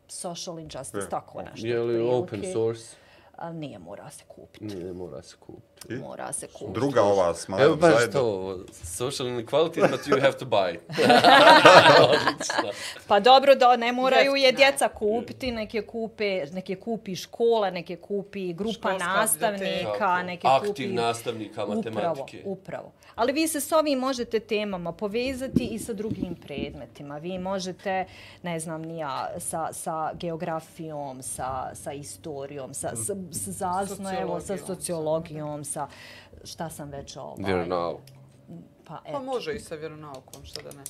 [SPEAKER 4] Social Injustice, yeah. tako nešto.
[SPEAKER 1] Je li open source?
[SPEAKER 4] Nije mora se kupiti.
[SPEAKER 1] Nije mora se kupiti.
[SPEAKER 4] I? Mora se kupiti.
[SPEAKER 2] Druga ova smatram
[SPEAKER 1] Evo baš zajedno. to, social inequality, but you have to buy.
[SPEAKER 4] pa dobro, da ne moraju je djeca kupiti, neke kupe, neke kupi škola, neke kupi grupa Školska nastavnika, neke
[SPEAKER 1] Aktiv kupi... Aktiv nastavnika matematike.
[SPEAKER 4] Upravo, upravo. Ali vi se s ovim možete temama povezati i sa drugim predmetima. Vi možete, ne znam, nija, sa, sa geografijom, sa, sa istorijom, sa, sa sa zasno, evo, sa sociologijom, sa šta sam već ovaj...
[SPEAKER 1] Vjeronauk.
[SPEAKER 3] Pa, pa može i sa vjeronaukom, što da ne.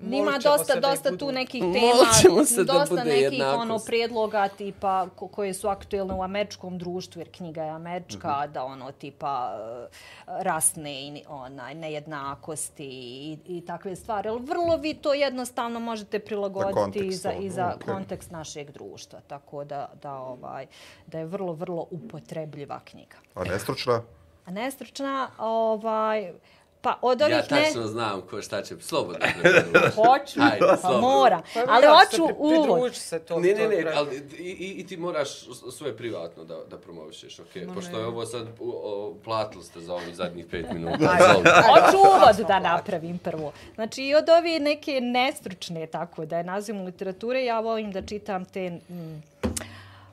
[SPEAKER 4] Nima dosta, dosta budu... tu nekih tema, se dosta da nekih jednakost. ono, prijedloga tipa ko, koje su aktuelne u američkom društvu, jer knjiga je američka, mm -hmm. da ono tipa uh, rasne i onaj, nejednakosti i, i takve stvari. Ali vrlo vi to jednostavno možete prilagoditi za, za, i za okay. kontekst našeg društva. Tako da, da, ovaj, da je vrlo, vrlo upotrebljiva knjiga.
[SPEAKER 2] A nestručna?
[SPEAKER 4] A nestručna, ovaj, Pa od ovih
[SPEAKER 1] ja tačno
[SPEAKER 4] ne...
[SPEAKER 1] znam ko šta će slobodno.
[SPEAKER 4] Hoću, Ajde, pa mora. Pa ali hoću uvod.
[SPEAKER 3] se to.
[SPEAKER 1] Ne, ne, ne, ali i, i, ti moraš svoje privatno da, da promovišeš, ok? No, Pošto je ovo sad, platili ste za ovih zadnjih pet minuta.
[SPEAKER 4] hoću uvod da napravim prvo. Znači, i od ove neke nestručne, tako da je nazivom literature, ja volim da čitam te... Mm,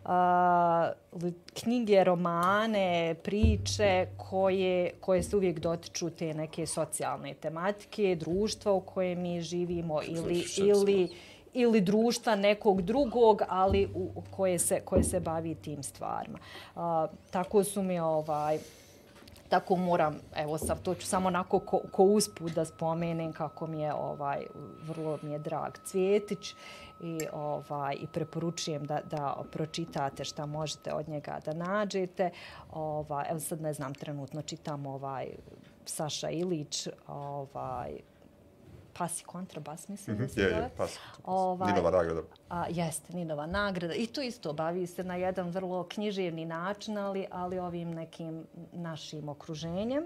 [SPEAKER 4] uh, knjige, romane, priče koje, koje se uvijek dotiču te neke socijalne tematike, društva u koje mi živimo ili, ili, ili društva nekog drugog, ali u, koje, se, koje se bavi tim stvarima. Uh, tako su mi ovaj, tako moram, evo sad to ću samo onako ko, ko usput da spomenem kako mi je ovaj vrlo mi je drag Cvjetić i ovaj i preporučujem da da pročitate šta možete od njega da nađete. Ovaj evo sad ne znam trenutno čitam ovaj Saša Ilić, ovaj Pas i kontrabas, mislim da se
[SPEAKER 2] Je,
[SPEAKER 4] zove.
[SPEAKER 2] je, pas.
[SPEAKER 4] Ovaj,
[SPEAKER 2] Ninova nagrada.
[SPEAKER 4] A, jeste, Ninova nagrada. I tu isto bavi se na jedan vrlo književni način, ali, ali ovim nekim našim okruženjem.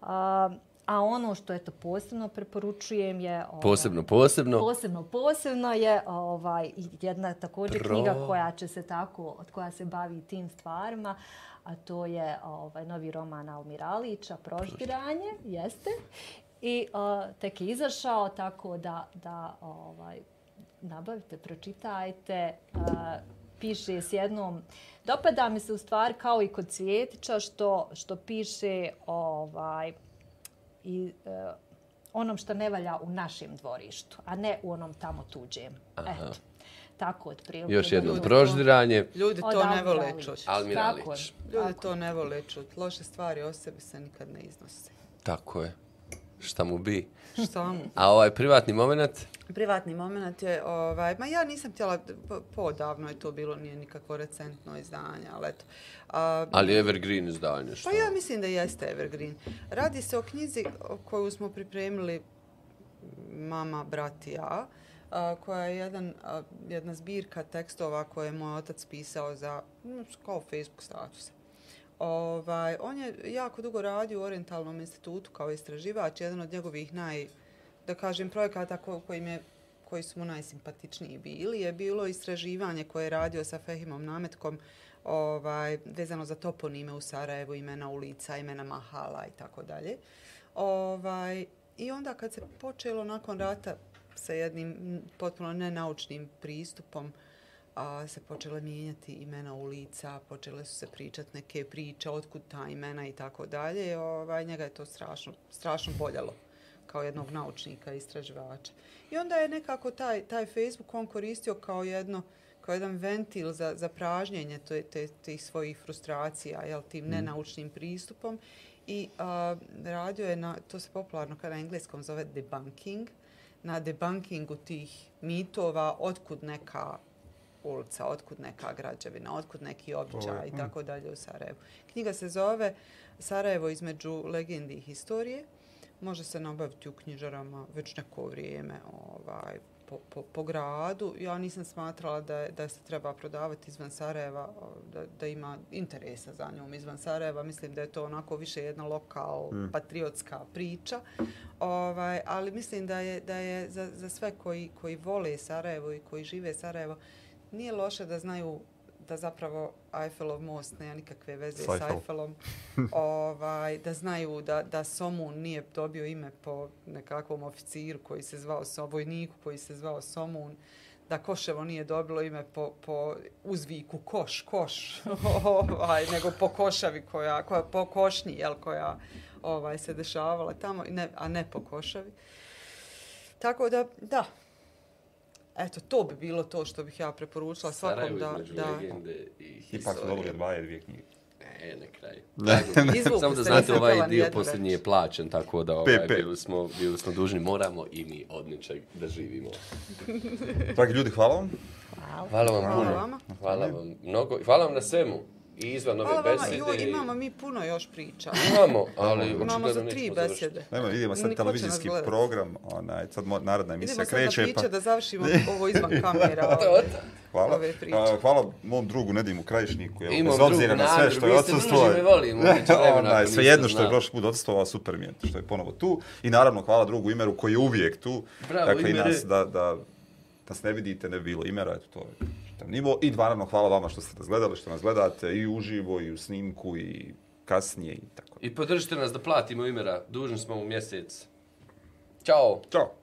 [SPEAKER 4] A, a ono što eto posebno preporučujem je... Ovaj,
[SPEAKER 1] Posebno, posebno.
[SPEAKER 4] Posebno, posebno je ovaj, jedna također
[SPEAKER 1] Pro-
[SPEAKER 4] knjiga koja će se tako, od koja se bavi tim stvarima, a to je ovaj, novi roman Almiralića, Proždiranje, jeste. I uh, tek je izašao, tako da, da ovaj, nabavite, pročitajte. Uh, piše s jednom... Dopada mi se u stvari kao i kod Cvjetića što, što piše ovaj, i e, onom što ne valja u našem dvorištu, a ne u onom tamo tuđem. Eto. Tako otprilike.
[SPEAKER 1] Još jedno
[SPEAKER 4] ljudi-
[SPEAKER 1] proždiranje.
[SPEAKER 3] Ljudi
[SPEAKER 4] Od
[SPEAKER 3] to ne vole čuti.
[SPEAKER 1] Almiralić.
[SPEAKER 3] Ljudi
[SPEAKER 4] tako
[SPEAKER 3] to ne vole čuti. Loše stvari o sebi se nikad ne iznose.
[SPEAKER 1] Tako je. Šta mu bi.
[SPEAKER 3] Šta mu?
[SPEAKER 1] A ovaj privatni moment?
[SPEAKER 3] Privatni moment je, ovaj, ma ja nisam htjela, po- podavno je to bilo, nije nikakvo recentno izdanje, ali eto. A,
[SPEAKER 1] Ali Evergreen izdanje. Šta?
[SPEAKER 3] Pa ja mislim da jeste Evergreen. Radi se o knjizi koju smo pripremili mama, brat i ja, a, koja je jedan, a, jedna zbirka tekstova koje je moj otac pisao za mm, kao Facebook statuse. Ovaj, on je jako dugo radio u Orientalnom institutu kao istraživač, jedan od njegovih naj, da kažem, projekata ko, kojim je koji su mu najsimpatičniji bili, je bilo istraživanje koje je radio sa Fehimom Nametkom ovaj, vezano za toponime u Sarajevu, imena ulica, imena mahala i tako dalje. Ovaj, I onda kad se počelo nakon rata sa jednim potpuno nenaučnim pristupom, a, se počele mijenjati imena ulica, počele su se pričati neke priče, otkud ta imena i tako dalje. Ovaj, njega je to strašno, strašno boljalo kao jednog naučnika istraživača. I onda je nekako taj, taj Facebook on koristio kao jedno kao jedan ventil za, za pražnjenje te, te, tih svojih frustracija, jel, tim nenaučnim pristupom. I a, radio je na, to se popularno kada na engleskom zove debunking, na debunkingu tih mitova, otkud neka ulica, otkud neka građevina, otkud neki običaj i tako dalje u Sarajevu. Knjiga se zove Sarajevo između legendi i historije. Može se nabaviti u knjižarama već neko vrijeme ovaj, po, po, po gradu. Ja nisam smatrala da, da se treba prodavati izvan Sarajeva, da, da ima interesa za njom izvan Sarajeva. Mislim da je to onako više jedna lokal, patriotska priča. Ovaj, ali mislim da je, da je za, za sve koji, koji vole Sarajevo i koji žive Sarajevo, nije loše da znaju da zapravo Eiffelov most nema nikakve veze
[SPEAKER 2] S
[SPEAKER 3] s
[SPEAKER 2] Eiffel.
[SPEAKER 3] Eiffelom. ovaj, da znaju da, da Somun nije dobio ime po nekakvom oficiru koji se zvao Somun, vojniku koji se zvao Somun, da Koševo nije dobilo ime po, po uzviku koš, koš, ovaj, nego po košavi koja, koja po košnji, jel, koja ovaj, se dešavala tamo, ne, a ne po košavi. Tako da, da, Eto, to bi bilo to što bih ja preporučila svakom
[SPEAKER 1] Sarajevo
[SPEAKER 3] da...
[SPEAKER 1] između
[SPEAKER 3] da
[SPEAKER 1] legende i
[SPEAKER 2] Ipak su
[SPEAKER 1] historije.
[SPEAKER 2] dobili dvaje dvije knjige.
[SPEAKER 1] E, na kraju.
[SPEAKER 3] Izvukli
[SPEAKER 1] Samo da znate, ovaj dio posljednji je plaćen, tako da ovaj, bili, smo, bili smo dužni, moramo i mi od ničeg da živimo.
[SPEAKER 2] Dragi ljudi, hvala vam.
[SPEAKER 4] Hvala.
[SPEAKER 1] Hvala vam
[SPEAKER 3] Hvala
[SPEAKER 1] puno.
[SPEAKER 3] vama.
[SPEAKER 1] Hvala vam mnogo. Hvala vam na svemu. I izvan ove
[SPEAKER 3] Hvala vama,
[SPEAKER 1] besede.
[SPEAKER 3] joj, imamo mi puno još priča.
[SPEAKER 1] Imamo, ali
[SPEAKER 3] Imamo
[SPEAKER 1] očigledno
[SPEAKER 3] za tri
[SPEAKER 1] nećemo završiti.
[SPEAKER 3] besede.
[SPEAKER 2] Nema, idemo sad
[SPEAKER 3] Niko će nas
[SPEAKER 2] televizijski program, onaj, sad narodna emisija
[SPEAKER 3] Idemo sad
[SPEAKER 2] kreće.
[SPEAKER 3] na piće
[SPEAKER 2] Pa,
[SPEAKER 3] da završimo ovo izvan kamera.
[SPEAKER 1] To, to.
[SPEAKER 2] hvala.
[SPEAKER 3] ove priče.
[SPEAKER 2] A, hvala mom drugu Nedimu Krajišniku, evo,
[SPEAKER 1] Imam
[SPEAKER 2] bez obzira
[SPEAKER 1] drugu
[SPEAKER 2] na sve što je
[SPEAKER 1] vi ste
[SPEAKER 2] odsustvo.
[SPEAKER 1] druži me volimo,
[SPEAKER 2] Onaj,
[SPEAKER 1] ako
[SPEAKER 2] sve jedno što je prošli put odstovao, super mi je što je ponovo tu. I naravno, hvala drugu Imeru koji je uvijek tu.
[SPEAKER 1] Bravo,
[SPEAKER 2] dakle, i
[SPEAKER 1] Imere.
[SPEAKER 2] nas da, da, da se ne vidite, ne bi bilo Imera, eto, to je čitav nivo. I naravno, hvala vama što ste nas gledali, što nas gledate i uživo, i u snimku, i kasnije, i tako.
[SPEAKER 1] I podržite nas da platimo imera. Dužni smo u mjesec. Ćao.
[SPEAKER 2] Ćao!